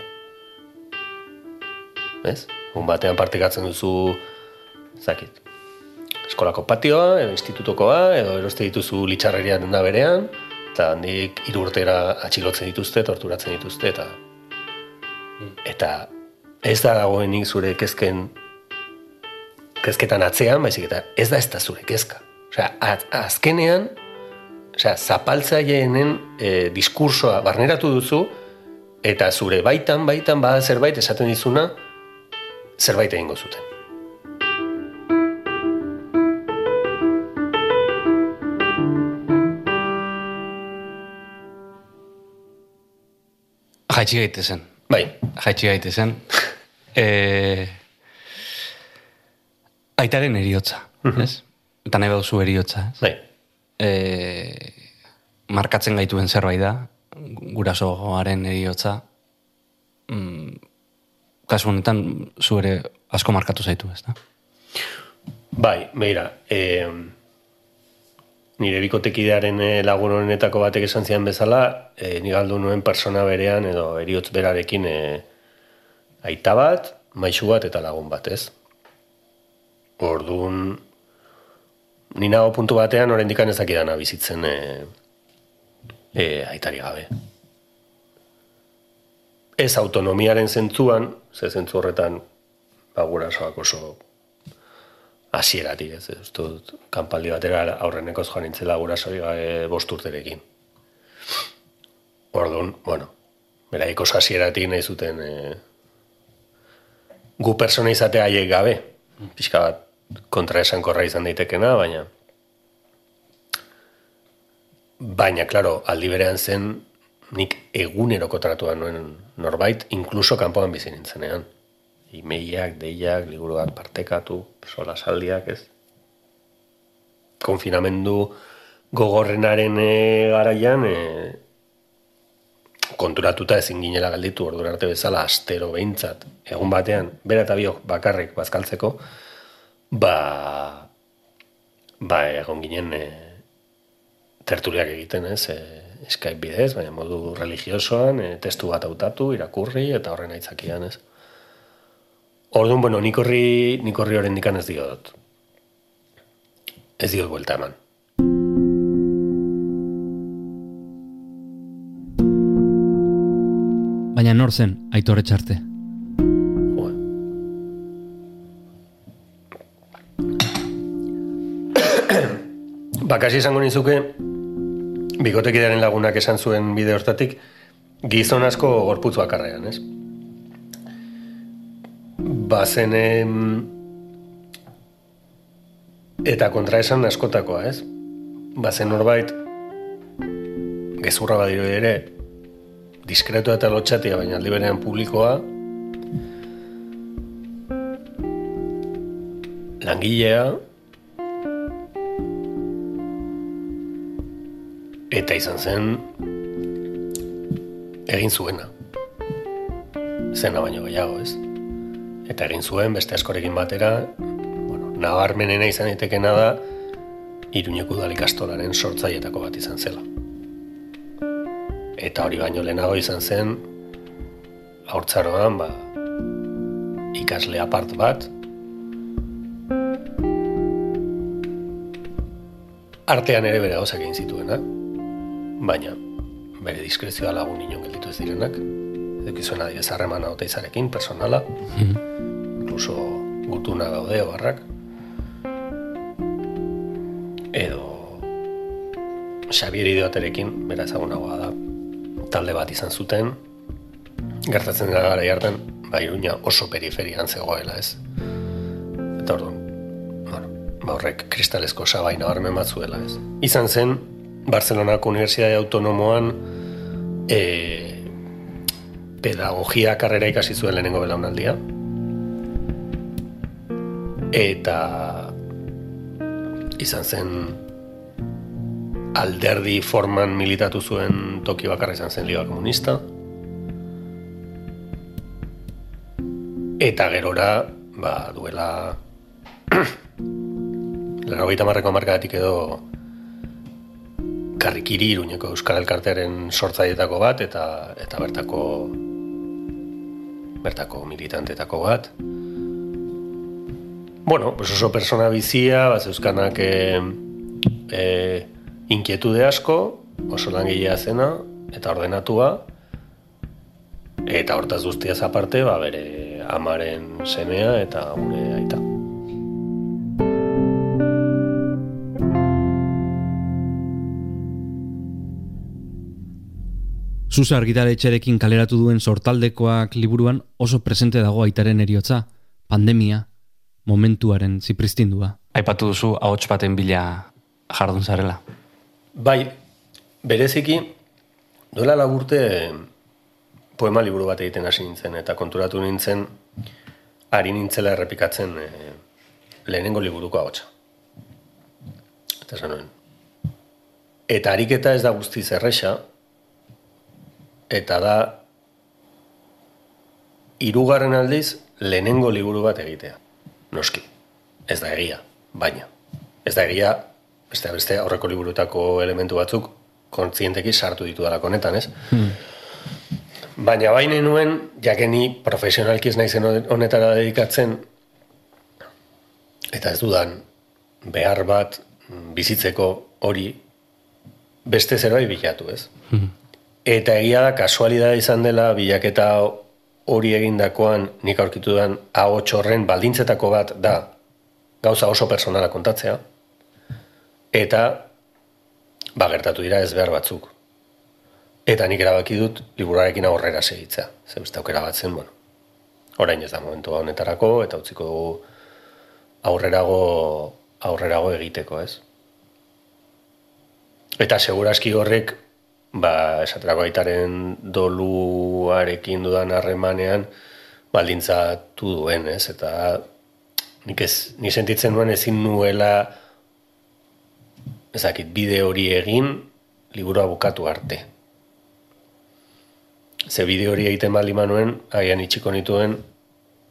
Ez? Un batean partekatzen duzu, zakit, eskolako patioa, edo institutokoa, edo eroste dituzu litxarreria denda berean, eta handik hiru urtera atxilotzen dituzte, torturatzen dituzte, eta eta ez da dagoenik zure kezken kezketan atzean, baizik eta ez da ez da zure kezka. Osea, az, azkenean, osea, zapaltzaileenen e, diskursoa barneratu duzu, eta zure baitan, baitan, bada zerbait esaten dizuna, zerbait egingo zuten. Jaitsi gaitezen. Bai, Jaitsi gaitezen. e, aitaren eriotza, ez? Eta nahi baduzu eriotza, ez? bai. e, markatzen gaituen zerbait da, gurasoaren eriotza, mm, kasu honetan zu ere asko markatu zaitu, ez da? Bai, beira, e, nire bikotekidearen eh, lagun honetako batek esan zian bezala, e, ni galdu nuen persona berean edo eriotz berarekin e, aita bat, maisu bat eta lagun bat, ez? Orduan, ni puntu batean oraindik ez dakidana bizitzen e, e, aitari gabe. Ez autonomiaren zentzuan, ze zentzu horretan, ba, gurasoak oso hasieratik, ez, ez dut, kanpaldi batera aurrenekoz joan nintzela gurasori gabe bost urterekin. Orduan, bueno, beraik oso hasieratik nahi zuten e, gu persona izatea haiek gabe, pixka bat kontra esankorra izan daitekena, baina baina, klaro, aldi berean zen nik eguneroko tratua nuen norbait, inkluso kanpoan bizi nintzenean imeiak, deiak, liburu bat partekatu, sola saldiak, ez? Konfinamendu gogorrenaren e, garaian, e, konturatuta ezin ginela galditu ordu arte bezala astero behintzat, egun batean, bera eta biok bakarrik bazkaltzeko, ba, ba, egon ginen e, tertuliak egiten, ez, e, Skype bidez, baina modu religiosoan, e, testu bat hautatu, irakurri, eta horren aitzakian, ez. Orduan, bueno, nik horri, nik horri horren dikan ez diot. Ez diot buelta eman. Baina nor zen Aitor Etxarte? Bakasi esango nizuke, bikotekidearen lagunak esan zuen bide hortatik, gizon asko gorputz bakarrean, ez? Bazen em, eta kontra esan askotakoa, ez? Bazen norbait gezurra badiro ere diskretoa eta lotxatia, baina aldi berean publikoa langilea eta izan zen egin zuena. Zena baino gehiago ez? Eta egin zuen beste askorekin batera bueno, nabarmenena izan ditekena da Iruñeko udalikastolaren sortzaietako bat izan zela. Eta hori baino lehenago izan zen haurtzaroan ba, ikasle apart bat artean ere bere gauzak egin zituenak baina bere diskrezioa lagun inon gelditu ez direnak. Edukizuen adibidez harremana ote izarekin, personala. Incluso gutuna gaude barrak edo Xabier Idioterekin, bera ezagunagoa da, talde bat izan zuten, gertatzen gara gara hartan, ba, Iruña oso periferian zegoela ez. Eta orduan, bueno, ba horrek kristalezko sabai nabarmen bat zuela ez. Izan zen, Barcelonako Unibertsitate Autonomoan e, pedagogia karrera ikasi zuen lehenengo belaunaldia. Eta izan zen alderdi forman militatu zuen toki bakarra izan zen Liga Komunista. Eta gerora, ba, duela Laro marreko markadatik edo karrikiri iruñeko Euskal Elkartearen sortzaietako bat eta eta bertako bertako militantetako bat. Bueno, pues oso persona bizia, bat euskanak e, e, inkietude asko, oso langilea zena, eta ordenatua, eta hortaz guztiaz aparte, ba, bere amaren semea eta gure aita. Zuza argitaletxerekin kaleratu duen sortaldekoak liburuan oso presente dago aitaren eriotza, pandemia, momentuaren zipristindua. Aipatu duzu ahots baten bila jardun zarela. Bai, bereziki, duela laburte poema liburu bat egiten hasi nintzen, eta konturatu nintzen, ari nintzela errepikatzen e, lehenengo liburuko ahotsa. Eta esan nuen. Eta ariketa ez da guztiz erresa, eta da hirugarren aldiz lehenengo liburu bat egitea. Noski, ez da egia, baina. Ez da egia, beste beste aurreko liburutako elementu batzuk kontzienteki sartu ditu dalako honetan, ez? Baina baina nuen, jakeni profesionalki ez naizen honetara dedikatzen, eta ez dudan, behar bat bizitzeko hori beste zerbait bilatu, ez? Eta egia da, kasualidad izan dela, bilaketa hori egindakoan nik aurkitu den ahots horren baldintzetako bat da gauza oso personala kontatzea. Eta ba, gertatu dira ez behar batzuk. Eta nik erabaki dut liburarekin aurrera segitzea. Zer beste aukera bat zen, bueno, orain ez da momentu honetarako, eta utziko dugu aurrerago, aurrerago egiteko, ez? Eta seguraski horrek ba, esaterako aitaren doluarekin dudan harremanean baldintzatu duen, ez? Eta nik, ez, nik sentitzen nuen ezin nuela ezakit, bide hori egin liburua bukatu arte. Ze bide hori egiten bali manuen, agian itxiko nituen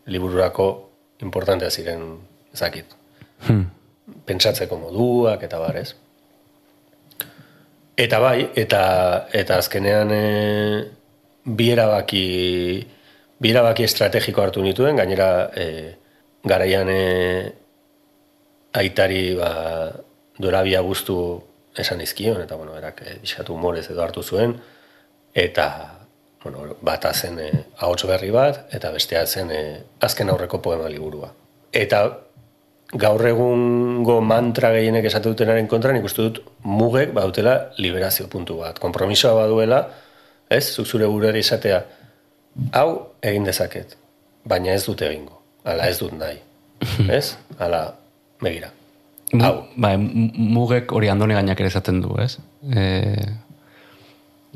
libururako importantea ziren ezakit. Hmm. pentsatzeko moduak eta bar, ez? Eta bai, eta, eta azkenean e, bi erabaki, bi erabaki estrategiko hartu nituen, gainera e, garaian e, aitari ba, dorabia guztu esan izkion, eta bueno, erak e, diskatu humorez edo hartu zuen, eta bueno, bata zen e, ahots berri bat, eta bestea zen e, azken aurreko poema liburua. Eta gaur egungo mantra gehienek esate dutenaren kontra, nik uste dut mugek bautela liberazio puntu bat. Kompromisoa baduela, ez, zuk zure burari esatea, hau egin dezaket, baina ez dut egingo, ala ez dut nahi, ez, ala, begira. Hau, Bai, m- mugek hori andone gainak ere esaten du, ez? E,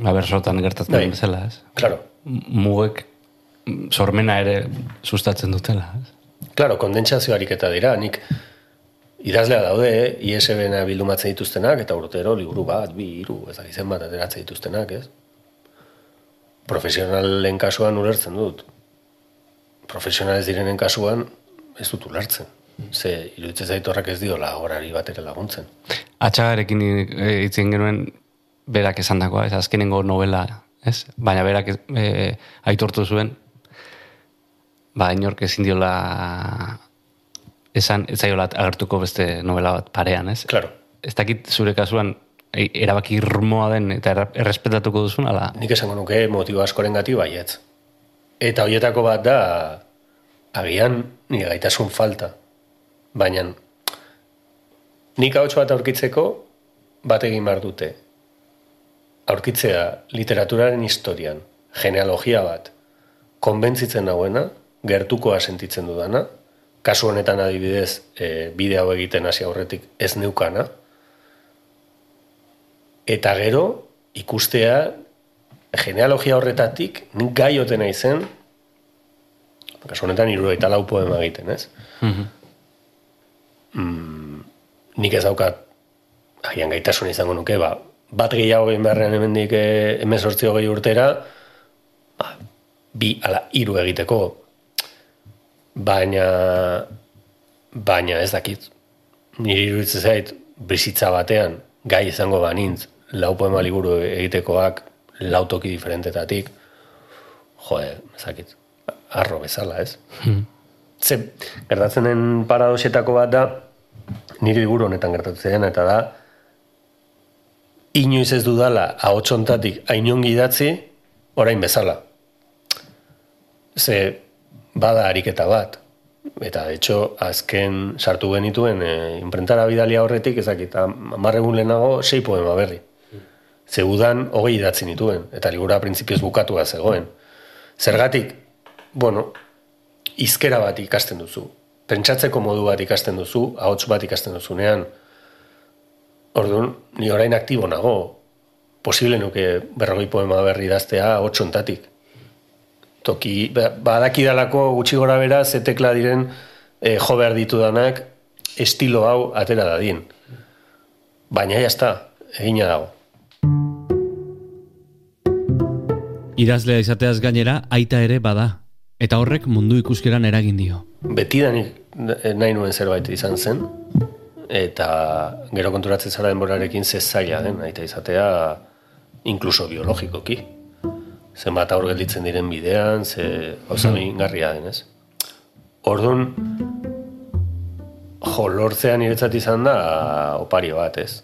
abersotan gertatzen Bai. bezala, ez? claro, Mugek sormena ere sustatzen dutela, ez? Claro, kondentsazio ariketa dira, nik idazlea daude? ISB-na bildumatzen dituztenak, eta urtero liburu bat, bi, hiru, ez dakit zenbat ateratzen dituztenak, ez? Profesionalen kasuan ulertzen dut. Profesionalez direnen kasuan ez dut ulertzen. Ze iruditzen zait horrek ez diola horari bat ere laguntzen. Atxagarekin itzen genuen berak esandakoa, ez azkenengo novela, ez? Baina berak e, aitortu zuen, ba, inork ezin diola esan, ez zaiola agertuko beste novela bat parean, ez? Claro, Ez dakit zure kasuan e, erabaki irmoa den eta errespetatuko duzun, ala, nik esango nuke motibo askoren gati baietz. Eta horietako bat da, agian nire gaitasun falta. Baina, nik hau bat aurkitzeko, bat egin behar dute. Aurkitzea literaturaren historian, genealogia bat, konbentzitzen nauena, gertukoa sentitzen dudana, kasu honetan adibidez, e, bide hau egiten hasi aurretik ez neukana, eta gero ikustea genealogia horretatik nik gai oten naizen kasu honetan hirurogeita lau poema egiten, ez? Mm, nik ez daukat agian gaitasun izango nuke, ba, bat gehiago egin beharrean hemendik eh, emezortzi hogei urtera, ba, bi ala hiru egiteko, baina baina ez dakit. Niri iruditzen zait bizitza batean gai izango banintz lau poema liburu egitekoak lau toki diferentetatik jo, ez dakit, arro bezala, ez? Ze, gertatzen den paradoxetako bat da, niri liburu honetan gertatzen dena, eta da, inoiz ez dudala ahotsontatik ainongi idatzi, orain bezala. Ze, bada ariketa bat. Eta, hecho, azken sartu genituen e, imprentara bidalia horretik, ezakit, amarregun lehenago, sei poema berri. Ze udan hogei idatzi nituen, eta libura printzipioz bukatua zegoen. Zergatik, bueno, izkera bat ikasten duzu. Pentsatzeko modu bat ikasten duzu, ahots bat ikasten duzunean. Orduan, ni orain aktibo nago. Posible nuke berrogei poema berri idaztea ahots ontatik. Toki, ba- badakidalako gutxi gora bera, ze tekla diren e, jo behar ditudanak estilo hau atera dadin. Baina jazta, egina dago. Idazlea izateaz gainera aita ere bada, eta horrek mundu ikuskeran eragin dio. betidanik nahi nuen zerbait izan zen, eta gero konturatzen zara denborarekin ze zaila den, aita izatea, inkluso biologikoki. Zenbat aur gelditzen diren bidean, ze gauza mingarria den, ez? Orduan, jo, lortzea niretzat izan da opari bat, ez?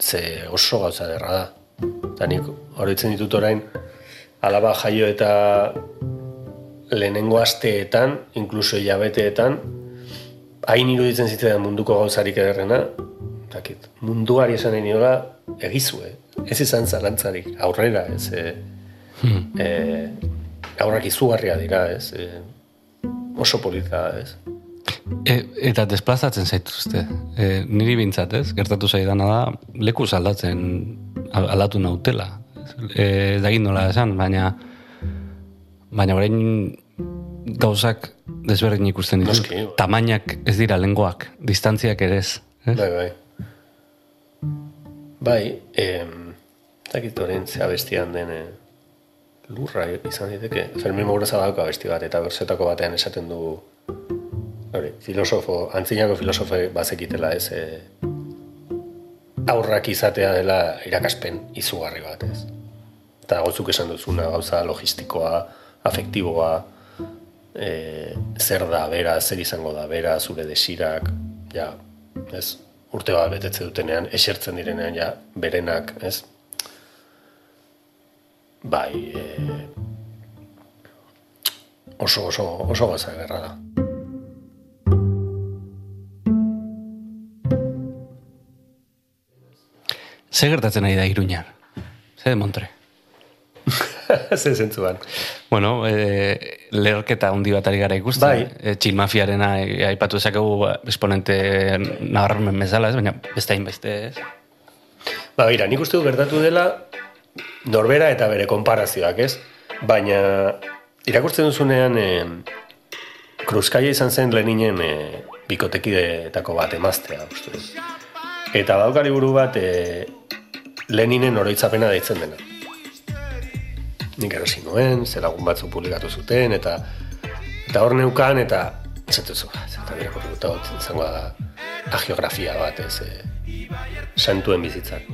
Ze oso gauza derra da. Eta nik horitzen ditut orain, alaba jaio eta lehenengo asteetan, inkluso hilabeteetan, hain iruditzen zitzaidan munduko gauzarik ederrena, dakit, munduari esan niola, egizue. Ez izan zalantzarik, aurrera, ez, e, e, aurrak izugarria dira, ez, e, oso polita, ez. E, eta desplazatzen zaituzte. E, niri bintzat, ez? Gertatu zaidana da, leku aldatzen al- aldatu nautela. E, dagin nola esan, baina baina orain gauzak desberdin ikusten. Noski, bai. Tamainak ez dira lengoak, distantziak ere ez? Bai, bai. Bai, em, dakit orain zea bestian den eh, lurra izan daiteke. Fermin Muguruza dauka besti bat, eta bersetako batean esaten du hori, filosofo, antzinako filosofo bazekitela ez, e, aurrak izatea dela irakaspen izugarri bat, ez. Eta gozuk esan duzuna gauza logistikoa, afektiboa, e, zer da, bera, zer izango da, bera, zure desirak, ja, ez, urte bat betetze dutenean, esertzen direnean, ja, berenak, ez, bai, e, oso, oso, oso goza gerra da. Ze gertatzen ari da Iruñar? Ze de Montre? Ze zentzuan. Bueno, e, leherketa handi bat ari gara ikusten. Bai. E, txil mafiarena e, aipatu ezakegu ba, esponente nabarmen bezala, ez? baina beste hainbeste ez. Ba, bera, nik uste du gertatu dela norbera eta bere konparazioak, ez? Baina irakurtzen duzunean e, Kruzkaia izan zen Leninen e, bikotekideetako bat emaztea, uste. Eta badauka liburu bat e, Leninen oroitzapena deitzen dena. Nik erosi nuen, zelagun batzu publikatu zuten, eta eta hor neukan, eta zatu zu, zata birakurri dut, izango da agiografia bat, ez, e, santuen bizitzak.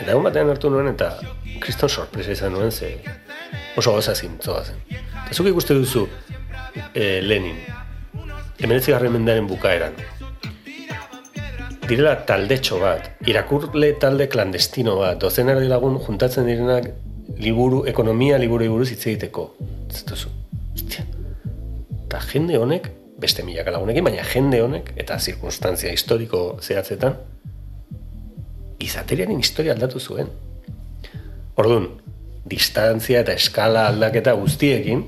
Eta egun batean hartu nuen, eta kriston sorpresa izan nuen, ze oso goza zintzoa zen. Eta zuk ikuste duzu e, Lenin, emeretzi garren mendaren bukaeran, direla taldetxo bat, irakurle talde klandestino bat, dozen erdi lagun juntatzen direnak liburu, ekonomia liburu buruz hitz egiteko. Ostia. Eta jende honek, beste milaka lagunekin, baina jende honek, eta zirkunstantzia historiko zehatzetan, izateriaren historia aldatu zuen. Orduan, distantzia eta eskala aldaketa guztiekin,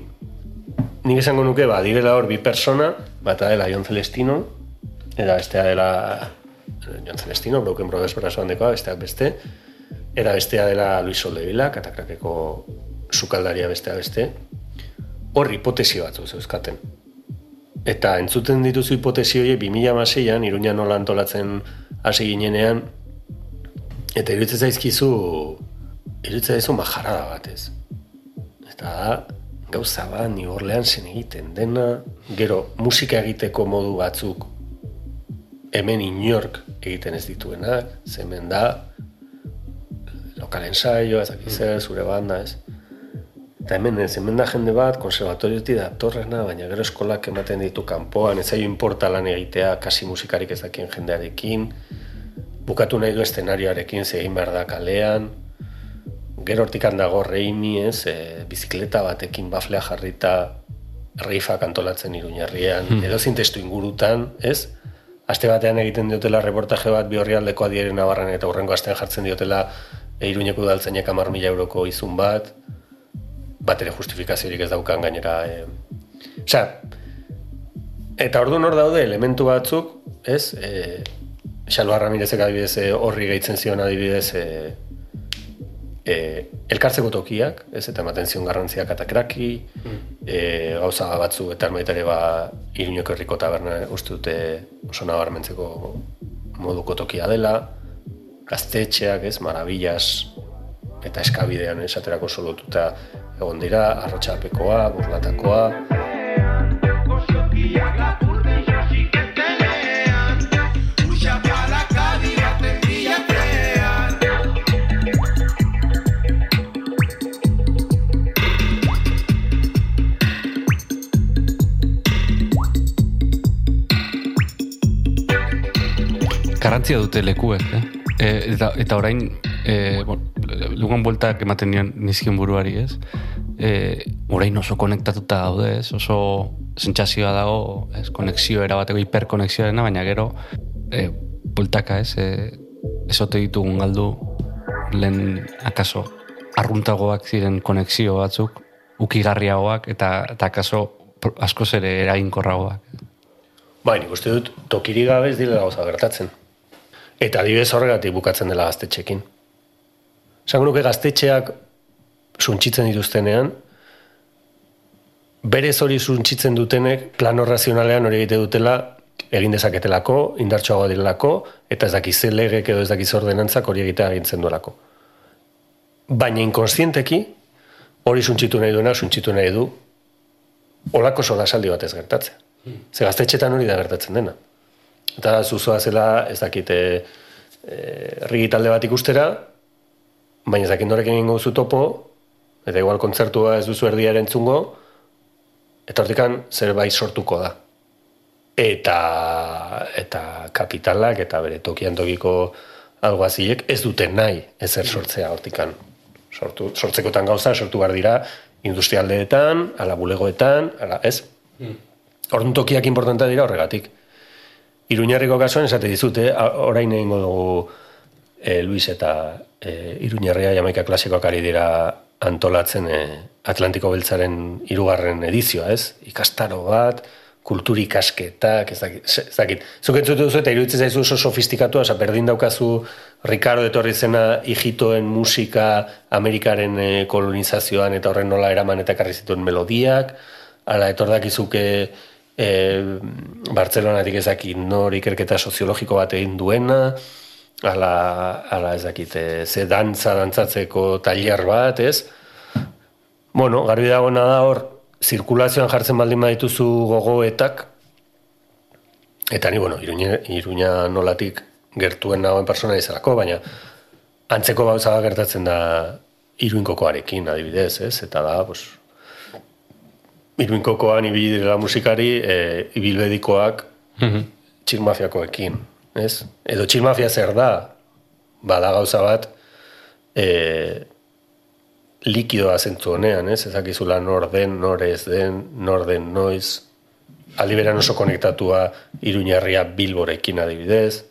nik esango nuke, ba, direla hor bi persona, bata dela Jon Celestino, eta bestea dela Jon Celestino, Broken Brothers brazoan dekoa, besteak beste, era bestea dela Luis Soldevila, katakrakeko sukaldaria bestea beste, hor hipotesi batzu zeuzkaten. Eta entzuten dituzu hipotesi horiek 2006an, Iruña nola antolatzen hasi ginenean, eta iruditzen zaizkizu, iruditzen zaizu majarada batez. Eta da, gauza bat, New Orleansen egiten dena, gero musika egiteko modu batzuk hemen inork egiten ez dituenak, zemen da, lokal ensaio, ez dakiz zer, zure banda, ez. Eta hemen ez, hemen da jende bat, konservatoriotik da baina gero eskolak ematen ditu kanpoan, ez zaio inporta lan egitea, kasi musikarik ez dakien jendearekin, bukatu nahi du eszenarioarekin, ze egin behar da kalean, gero hortik dago reimi, ez, e, bizikleta batekin baflea jarrita, reifak antolatzen iruñerrian, hmm. edo testu ingurutan, ez? Aste batean egiten diotela reportaje bat bi horrialdeko adieren nabarran eta hurrengo astean jartzen diotela e, iruñeko udaltzainek amar mila euroko izun bat, bat ere justifikaziorik ez daukan gainera. E, Osea, eta ordu hor daude elementu batzuk, ez? E, Xalba Ramirezek adibidez e, horri gehitzen zion adibidez e, e, elkartzeko tokiak, ez? Eta ematen zion garrantziak atakraki, e, gauza batzu eta armaitare ba iruñeko herriko taberna uste dute oso nabarmentzeko moduko tokia dela, gaztetxeak, ez, marabillas eta eskabidean esaterako solotuta egon dira, arrotxapekoa, burlatakoa. Garantzia dute lekuek, eh? E, eta, eta orain, e, bon, lugan bueltak ematen nion nizkion buruari, ez? E, orain oso konektatuta daude, ez? Oso sentsazioa dago, ez? Konexio erabateko hiperkonexioa dena, baina gero, e, bueltaka, ez? E, ez ote ditugun galdu, lehen, akaso, arruntagoak ziren konexio batzuk, ukigarriagoak, eta, eta akaso, askoz ere eraginkorragoak. Bai, nik uste dut, tokiri gabe ez direla gauza gertatzen. Eta adibidez horregatik bukatzen dela gaztetxekin. Zango nuke gaztetxeak suntxitzen dituztenean, berez hori suntxitzen dutenek plano razionalean hori egite dutela egin dezaketelako, indartsuagoa direlako, eta ez dakiz legek edo ez dakiz ordenantzak hori egitea egintzen duelako. Baina inkonstienteki, hori suntxitu nahi duena, suntxitu nahi du, olako sola saldi batez gertatzen. Ze gaztetxetan hori da gertatzen dena. Eta zuzoa zela, ez dakite, e, rigi talde bat ikustera, baina ez dakit norekin egingo zu topo, eta igual kontzertua ez duzu erdia entzungo, eta hortikan zerbait sortuko da. Eta, eta kapitalak eta bere tokian tokiko alguaziek ez dute nahi ezer sortzea hortikan. Sortu, sortzekotan gauza, sortu behar dira, industrialdeetan, ala bulegoetan, ala, ez? Orduan tokiak importantea dira horregatik. Iruñarriko kasuan esate dizute, orain egingo dugu e, Luis eta e, Iruñarria jamaika klasikoak ari dira antolatzen e, Atlantiko Beltzaren hirugarren edizioa, ez? Ikastaro bat, kultur ikasketak, ez dakit. Ez dakit. Zuk entzutu duzu eta iruditzen zaizu oso sofistikatua, oza, berdin daukazu Ricardo etorri zena hijitoen musika Amerikaren kolonizazioan eta horren nola eraman eta ekarri zituen melodiak, ala etor dakizuke e, Bartzelonatik ezakit nor ikerketa soziologiko bat egin duena, ala, ala ez dakit, e, ze dantza dantzatzeko tailer bat, ez? Bueno, garbi dagoena da hor, zirkulazioan jartzen baldin badituzu gogoetak, eta ni, bueno, iruña, iruña nolatik gertuen nagoen persona izalako, baina antzeko gauza gertatzen da iruinkokoarekin adibidez, ez? Eta da, pues, iruinkokoan ibili direla musikari, e, ibilbedikoak txilmafiakoekin, ez? Edo txilmafia zer da, bada gauza bat, e, likidoa zentzu honean, ez? Ezakizula nor den, nor ez den, nor den noiz, aliberan oso konektatua iruñarria bilborekin adibidez,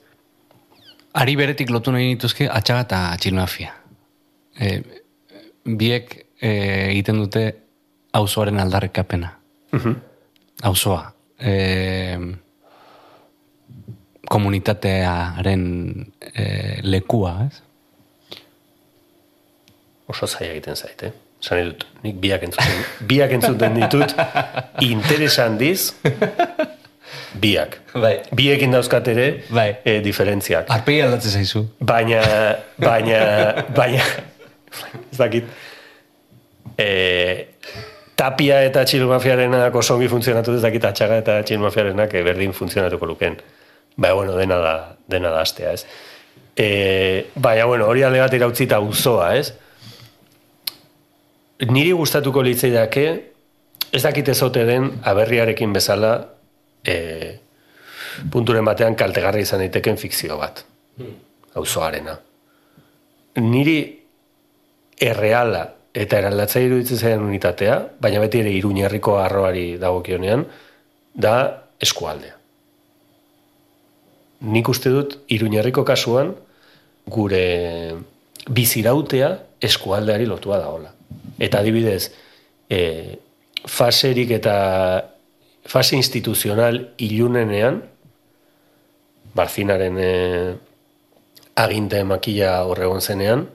Ari beretik lotu nahi dituzke atxaga eta txilmafia. E, biek e, egiten dute auzoaren aldarrikapena. Auzoa. E, komunitatearen e, lekua, ez? oso zaila egiten zait, eh? Nahi dut, nik biak entzuten, biak entzuten ditut, interesan diz, biak. Bai. Biekin dauzkat ere, Bai. eh, diferentziak. Arpegi aldatzen zaizu. Baina, baina, baina, ez dakit, e, tapia eta txilmafiarenak oso ongi funtzionatu ez dakit atxaga eta txilmafiarenak eh, berdin funtzionatuko luken. Baina, bueno, dena da, dena da astea, ez? E, baina, bueno, hori alde bat irautzita uzoa, ez? Niri gustatuko litzaidake, ez dakit ezote den aberriarekin bezala e, punturen batean kaltegarri izan daiteken fikzio bat auzoarena. Niri erreala eta eraldatzea iruditzen zaidan unitatea, baina beti ere iruñerriko arroari dagokionean, da eskualdea. Nik uste dut iruñerriko kasuan gure bizirautea eskualdeari lotua dagoela. Eta adibidez, e, faserik eta fase instituzional ilunenean, Barzinaren e, aginte makila horregon zenean,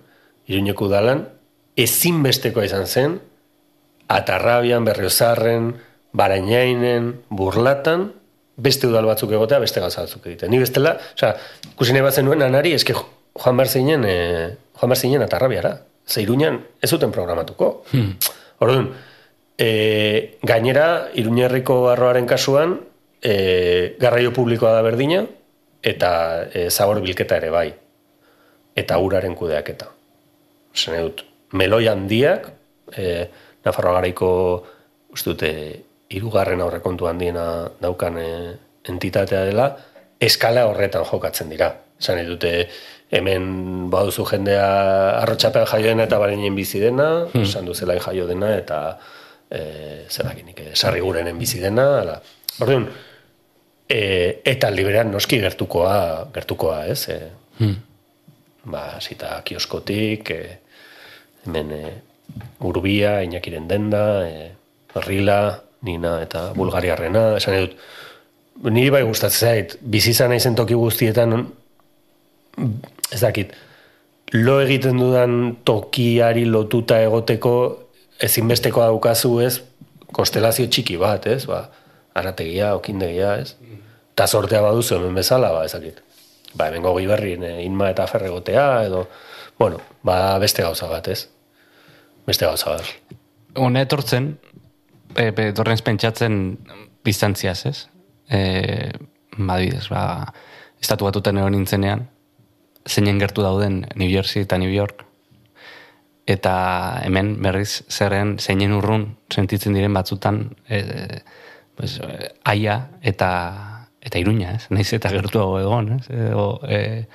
Iruñeko udalan, ezinbestekoa izan zen, atarrabian, berriozarren, barainainen, burlatan, beste udal batzuk egotea, beste gauza batzuk egiten. Ni bestela, osea, ikusi nahi bazen nuen anari, eske jo- joan behar zinen, e, joan behar zinen atarrabiara. Ze Iruñan ez zuten programatuko. Hmm. Orduan, e, gainera, Iruñerriko arroaren kasuan, e, garraio publikoa da berdina, eta e, zabor bilketa ere bai. Eta uraren kudeaketa. Nahi dut, meloi handiak, e, Nafarroa garaiko, uste dute, irugarren aurrekontu handiena daukan e, entitatea dela, eskala horretan jokatzen dira. Nahi dute, hemen baduzu jendea arrotxapean jaio dena eta bareinen bizi dena, hmm. esan duzelain jaio dena, eta e, zer dakinik, e, sarrigurenen bizi dena, ala. Orduan, e, eta liberan noski gertukoa, gertukoa, ez? E, ba, zita kioskotik, e, hemen e, urbia, inakiren denda, e, rila, nina eta bulgariarrena, esan nahi dut, niri bai gustatzen zait, bizizan naizen toki guztietan, ez dakit, lo egiten dudan tokiari lotuta egoteko ezinbesteko daukazu ez, konstelazio txiki bat, ez, ba, arategia, okindegia, ez, eta sortea baduzu hemen bezala, ba, ezakit. Ba, hemen gogi berrin, eh, inma eta ferregotea, edo, bueno, ba, beste gauza bat, ez? Beste gauza bat. Hone etortzen, e, e, etorren pentsatzen, distantziaz, ez? E, badibidez, ba, estatu batuten egon nintzenean, zeinen gertu dauden New Jersey eta New York, eta hemen berriz zerren zeinen urrun sentitzen diren batzutan e, pues, aia eta eta iruña, ez? Naiz eta gertuago egon, ez? E, o, e,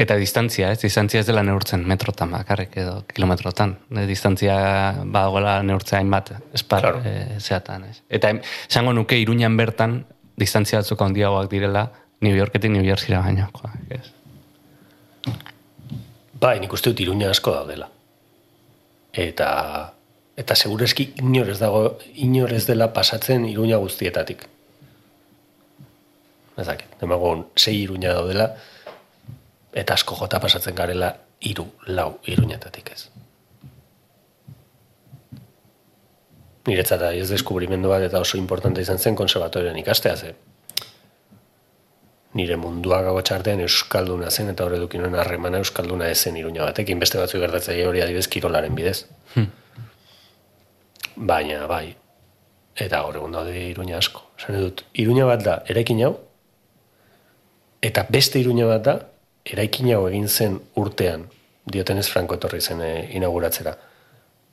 eta distantzia, ez? Distantzia ez dela neurtzen metrotan bakarrik edo kilometrotan. E, distantzia badagoela neurtzea hainbat espar Claro. e, zeatan, ez? Eta esango nuke iruñan bertan distantzia batzuk handiagoak direla New Yorketik New Jerseyra baino. ez? Bai, nik uste dut iruña asko daudela. Eta eta segureski inor ez dago inor ez dela pasatzen iruña guztietatik. Ez dakit, demagun sei iruña daudela eta asko jota pasatzen garela hiru, lau iruñetatik ez. Niretzat ez deskubrimendu bat eta oso importante izan zen konservatorioan ikastea ze. Nire mundua gago txartean euskalduna zen eta hor edukinuen harremana euskalduna ezen iruña batekin, beste batzu gertatzea hori adibez kirolaren bidez. Baina, bai, eta gaur egun daude iruña asko. Esan dut, iruña bat da, eraikin hau, eta beste iruña bat da, eraikin hau egin zen urtean, diotenez Franco etorri zen e, inauguratzera.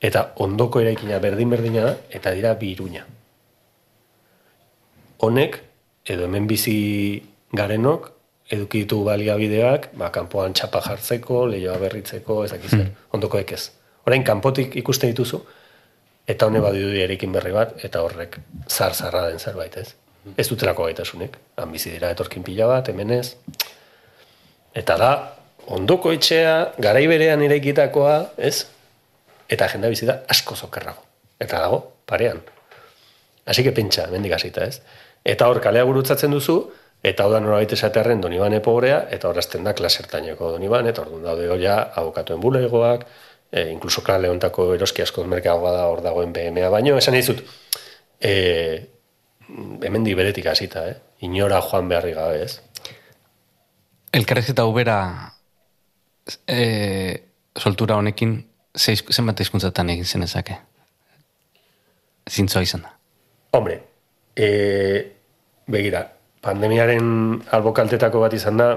Eta ondoko eraikina berdin-berdina da, eta dira bi iruña. Honek, edo hemen bizi garenok, eduki ditu baliabideak, ba, kanpoan txapa jartzeko, lehioa berritzeko, ez dakiz zer, ondoko ekez. Orain, kanpotik ikusten dituzu, eta hone badu erekin berri bat, eta horrek zar-zarra den zerbait, ez? Ez dutelako gaitasunek. Han bizi dira etorkin pila bat, hemen ez. Eta da, ondoko etxea, garai berean eraikitakoa, ez? Eta jendea bizi da asko zokerrago. Eta dago, parean. Así que pentsa, mendik hasita, ez? Eta hor kalea gurutzatzen duzu, eta hau da norabait esatearren donibane pobrea, eta horazten da klasertaineko donibane, eta orduan daude ja abokatuen bulegoak, e, inkluso klan leontako eroski asko merkeagoa da hor dagoen BMA baino, esan dizut, e, hemen beretik hasita, eh? Inora joan beharri gabe, ez? Elkarrezketa ubera e, soltura honekin zeiz, zenbat hizkuntzatan egin zenezake? Zintzoa izan da. Hombre, e, begira, pandemiaren albokaltetako bat izan da,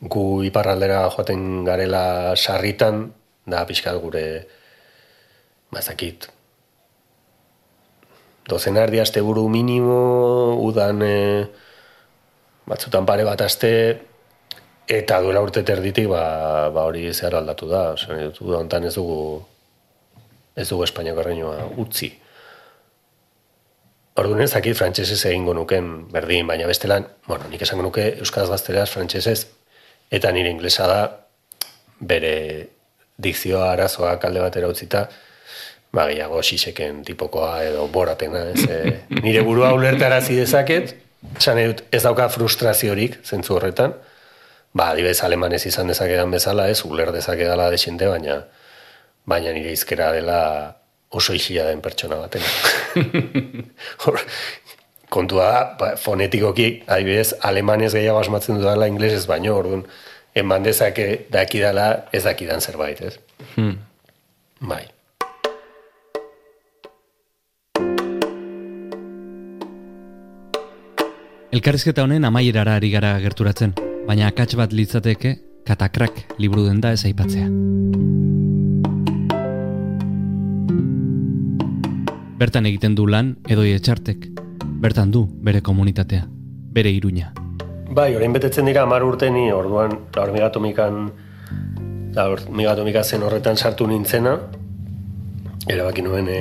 gu iparraldera joaten garela sarritan, da pixkat gure, bazakit, dozen erdi aste buru minimo, udan e, batzutan pare bat aste, eta duela urte terditik, ba, ba hori zehar aldatu da. Osa, uda hontan ez dugu, ez dugu Espainiako erreinua utzi. Orduan ez dakit frantsesez egingo nuken berdin, baina bestelan, bueno, nik esango nuke euskaraz gazteraz frantsesez eta nire inglesa da bere dikzioa arazoak alde batera utzita, ba, gehiago xixeken tipokoa edo borapena, ez, e, nire burua ulertarazi dezaket, esan dut ez dauka frustraziorik zentzu horretan, ba, adibidez alemanez izan dezakedan bezala, ez, uler dezakedala desinte, baina baina nire izkera dela oso isila den pertsona baten. Hor, kontua da, ba, fonetikoki, adibidez, alemanez gehiago asmatzen dudala inglesez baino, orduan, eman dezake dakidala ez dakidan zerbait, ez? Hmm. Bai. Elkarrizketa honen amaierara ari gara gerturatzen, baina akats bat litzateke katakrak liburu den da ez aipatzea. Bertan egiten du lan edoi etxartek, bertan du bere komunitatea, bere iruña. Bai, orain betetzen dira amar urte ni orduan la hormigatomikan la hormigatomika zen horretan sartu nintzena erabaki nuen e,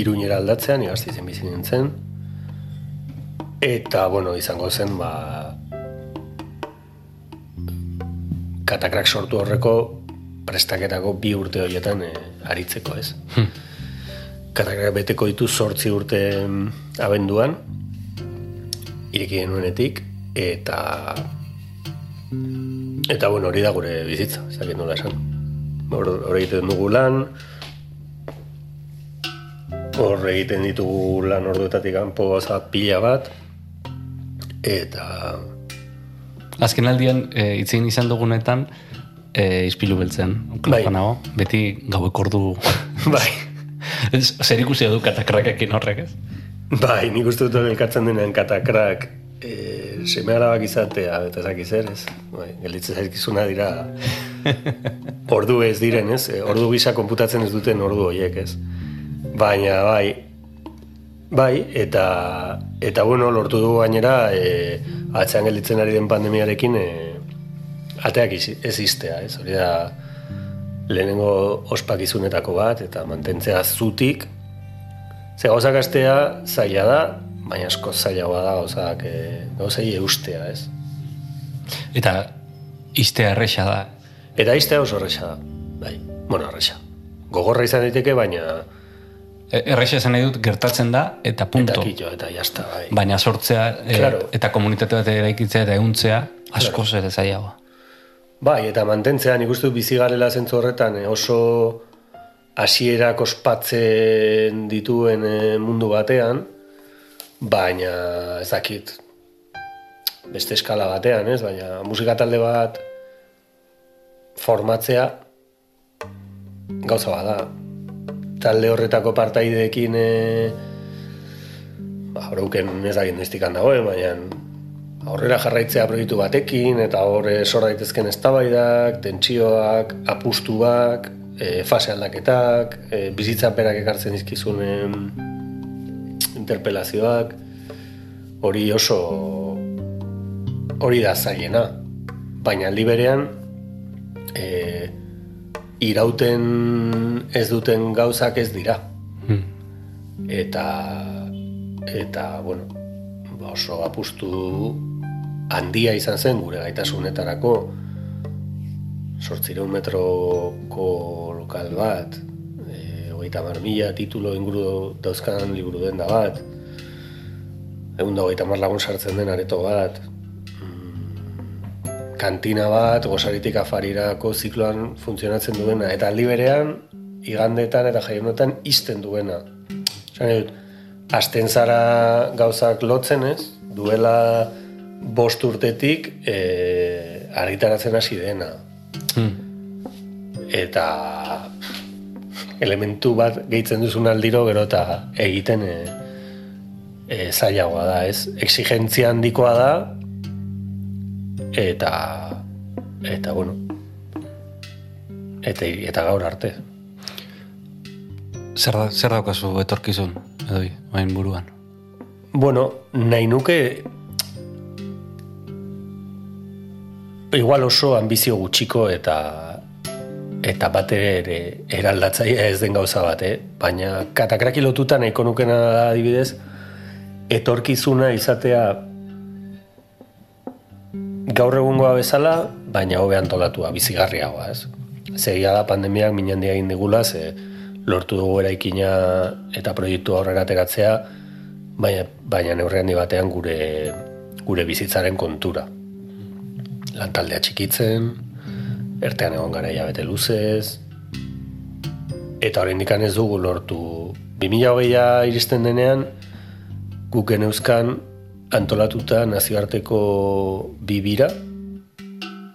iruñera aldatzean, igaztizen bizi nintzen eta, bueno, izango zen ba katakrak sortu horreko prestaketako bi urte horietan e, aritzeko, ez? Katakrak beteko ditu sortzi urte mm, abenduan, ireki genuenetik, eta eta bueno, hori da gure bizitza, zakit nola esan. Hor, hor egiten dugu lan, hor egiten ditugu lan orduetatik kanpo gauza pila bat, eta Azken aldian, e, itzegin izan dugunetan, e, izpilu beltzen. Bai. Nago, beti gauek ordu... bai, Zer ikusi du katakrakekin horrek, ez? Bai, nik uste dut hori elkartzen denean katakrak e, seme alabak izatea, eta ezak zer, ez? Bai, gelditzen zaizkizuna dira ordu ez diren, ez? Ordu gisa konputatzen ez duten ordu horiek, ez? Baina, bai, bai, eta, eta bueno, lortu dugu gainera, e, atzean gelditzen ari den pandemiarekin, e, ateak ez iztea, ez? Hori da, lehenengo ospakizunetako bat, eta mantentzea zutik, Ze gauzak astea zaila da, baina asko zailagoa da gauzak, e, gauzai eustea, ez? Eta iztea erresa da. Eta iztea oso erresa da, bai, bueno, erresa. Gogorra izan daiteke, baina E- Erresa esan nahi dut gertatzen da, eta punto. eta kito, eta jazta, bai. Baina sortzea e, Claro. eta komunitate bat eraikitzea eta eguntzea asko ere zailagoa. Bai, eta mantentzea, nik uste bizi garela zentzu horretan, eh, oso hasierak ospatzen dituen mundu batean, baina ez dakit, beste eskala batean, ez? Baina musika talde bat formatzea gauza bada. Talde horretako partaideekin e, ba, brauken ez dakit noiztikan dagoen, baina aurrera jarraitzea proiektu batekin, eta horre sor daitezken eztabaidak, tentsioak, apustuak, e, fase aldaketak, e, bizitza berak ekartzen dizkizun em, interpelazioak, hori oso hori da zailena. Baina aldi berean, e, irauten ez duten gauzak ez dira. Eta, eta, bueno, ba oso apustu handia izan zen gure gaitasunetarako sortzireun metroko lokal bat, e, hogeita mar mila titulo inguru dauzkan liburu denda bat, egun da hogeita mar lagun sartzen den areto bat, kantina bat, gozaritik afarirako zikloan funtzionatzen duena, eta aldi berean, igandetan eta jaionetan izten duena. Dut, Asten zara gauzak lotzen ez, duela bost urtetik e, argitaratzen hasi dena. Eta elementu bat gehitzen duzun aldiro gero eta egiten e, e, zailagoa da, ez? Exigentzia handikoa da eta eta bueno eta, eta gaur arte. Zer, da, zer daukazu etorkizun, edoi, bain buruan. Bueno, nahi nuke igual oso ambizio gutxiko eta eta bat ere eraldatzaia ez den gauza bat, eh? baina katakraki lotuta nahiko nukena adibidez etorkizuna izatea gaur egungoa bezala, baina hobe antolatua, bizigarriagoa, ez? Zegia da pandemiak minandia egin digula, ze lortu dugu eraikina eta proiektu aurrera ateratzea, baina, baina neurri handi batean gure, gure bizitzaren kontura. Lantaldea txikitzen, ertean egon gara hilabete luzez, eta oraindik ez dugu lortu. 2020a iristen denean, guk geneuzkan antolatuta nazioarteko bibira,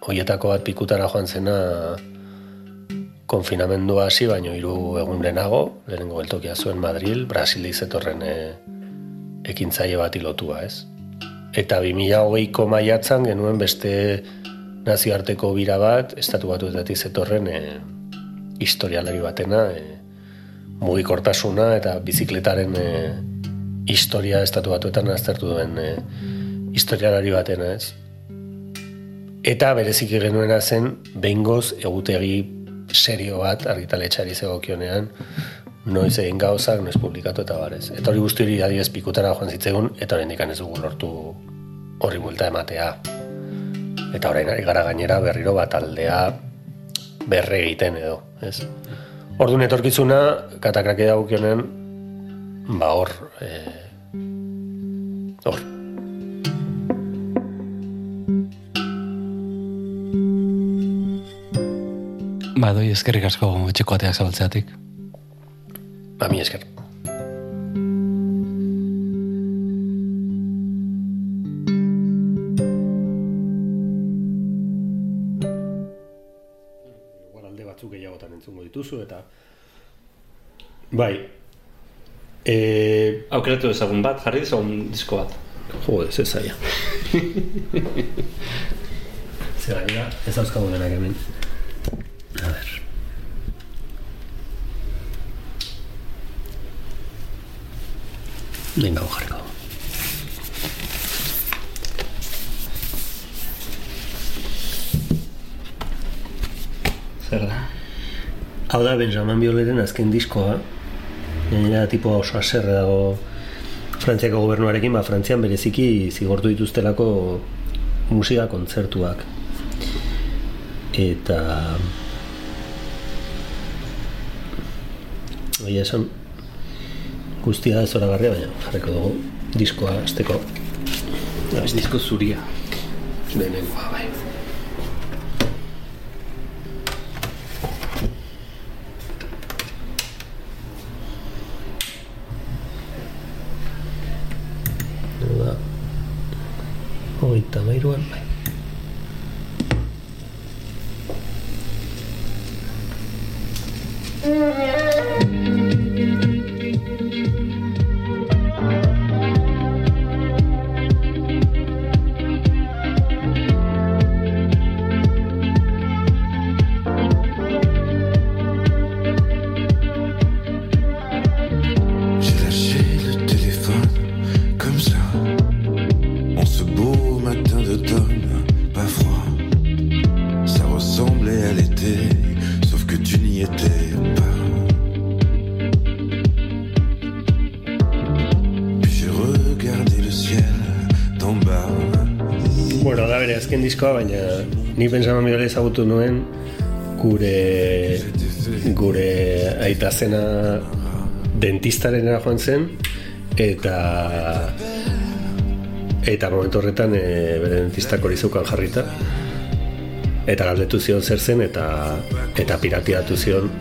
hoietako bat pikutara joan zena konfinamendua hasi, baino hiru egun lehenago, lehenengo geltokia zuen Madril, Brasil izetorren e, ekintzaile bat ilotua, ez? Eta 2020ko maiatzan genuen beste nazioarteko bira bat, estatu batuetatik zetorren e, historialari batena, e, mugikortasuna eta bizikletaren e, historia estatu batuetan aztertu duen e, historialari batena, ez? Eta bereziki genuena zen, behingoz egutegi serio bat argitaletxari zegokionean, noiz egin gauzak, noiz publikatu eta barez. Eta hori guzti hori adibidez pikutara joan zitzegun, eta oraindik ez dugu lortu horri buelta ematea. Eta orain ari gara gainera berriro bat aldea berre egiten edo, ez? Orduan etorkizuna, katakrake dagokionen, ba hor, eh, hor, Ba, doi eskerrik asko etxeko ateak zabaltzeatik. ba mi esker. Igual alde batzuk gehiagotan entzungo dituzu eta Bai, E, Aukeratu ezagun bat, jarri ezagun disko bat. jo, ez zaila. Zer gainera, ez dauzkagu denak hemen. A ber. Venga, hau jarriko. Zer da? Hau da Benjamin Bioleren azken diskoa. Gainera tipo oso haserre dago Frantziako gobernuarekin, ba, Frantzian bereziki zigortu dituztelako musika kontzertuak. Eta... Egia esan, guztia ez zoragarria, baina jarriko dugu diskoa azteko. Disko zuria. Lehenengoa, bai. Hogeita mairuan, diskoa, baina ni Benjamin Biolay ezagutu nuen gure gure aita zena dentistarenera joan zen eta eta momentu horretan e, bere dentistak hori zeukan jarrita. Eta galdetu zion zer zen eta eta piratiatu zion.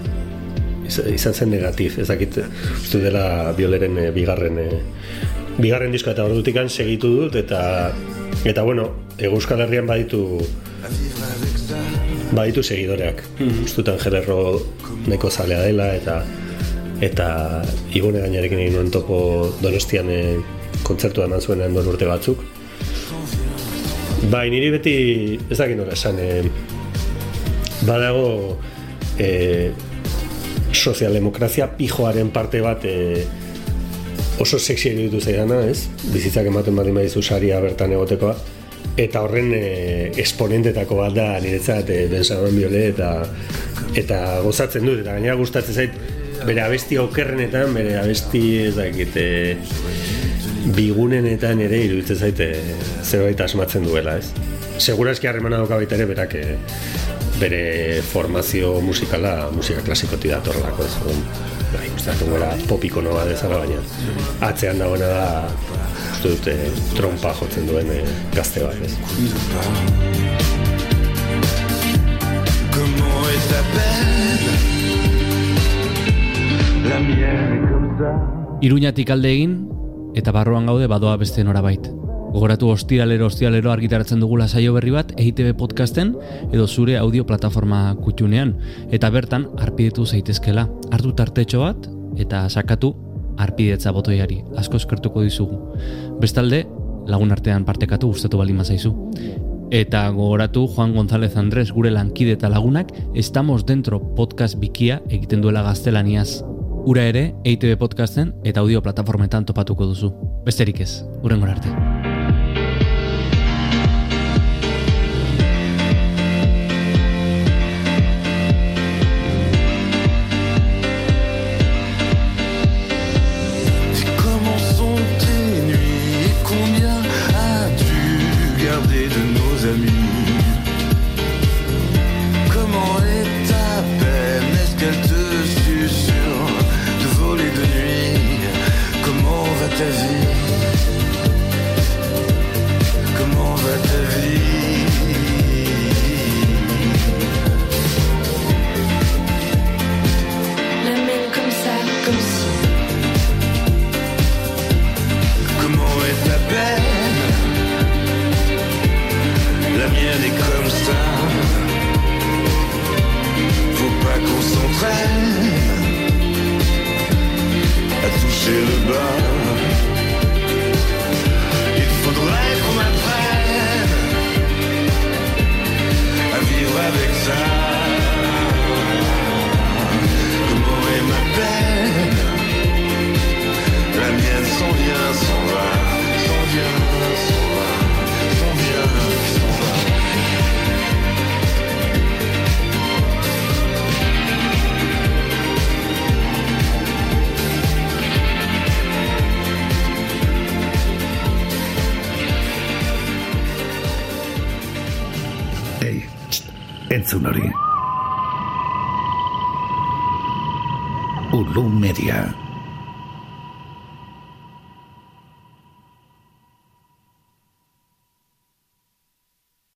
Iz- izan zen negatif, ez dakit uste dela bioleren e, bigarren e, bigarren diskoa eta ordutikan segitu dut eta eta bueno, Euskal Herrian baditu baditu segidoreak. Mm Ustutan Gererro neko zalea dela eta eta Ibone gainarekin egin nuen topo Donostian e, kontzertua eman zuen duela urte batzuk. Bai, niri beti ez dakit nola esan e, badago e, sozialdemokrazia pijoaren parte bat e, oso sexy iruditu zaidana, ez? Bizitzak ematen baldin badizu saria bertan egotekoa. Eta horren e, esponentetako bat da niretzat e, Benjamin Biole eta eta gozatzen dut eta gainera gustatzen zait bere abesti okerrenetan, bere abesti ez dakit e, bigunenetan ere iruditzen zait e, zerbait asmatzen duela, ez? Segurazki harremana dauka baita ere berak e, bere formazio musikala musika klasikotik datorrelako ez orduan, bai, uste dut gola pop ikono bat bezala baina atzean dagoena da uste dut e, trompa jotzen duen e, gazte bat ez Comment est ta peine La mienne est comme ça. Iruñatik alde egin, eta barruan gaude badoa beste norabait. Gogoratu ostiralero ostiralero argitaratzen dugula saio berri bat EITB podcasten edo zure audio plataforma kutxunean eta bertan arpidetu zaitezkela. Hartu tartetxo bat eta sakatu arpidetza botoiari. Asko eskertuko dizugu. Bestalde, lagun artean partekatu gustatu baldin mazaizu. Eta gogoratu Juan González Andrés gure lankide eta lagunak Estamos Dentro podcast bikia egiten duela gaztelaniaz. Ura ere, EITB podcasten eta audio plataformetan topatuko duzu. Besterik ez, urengor arte.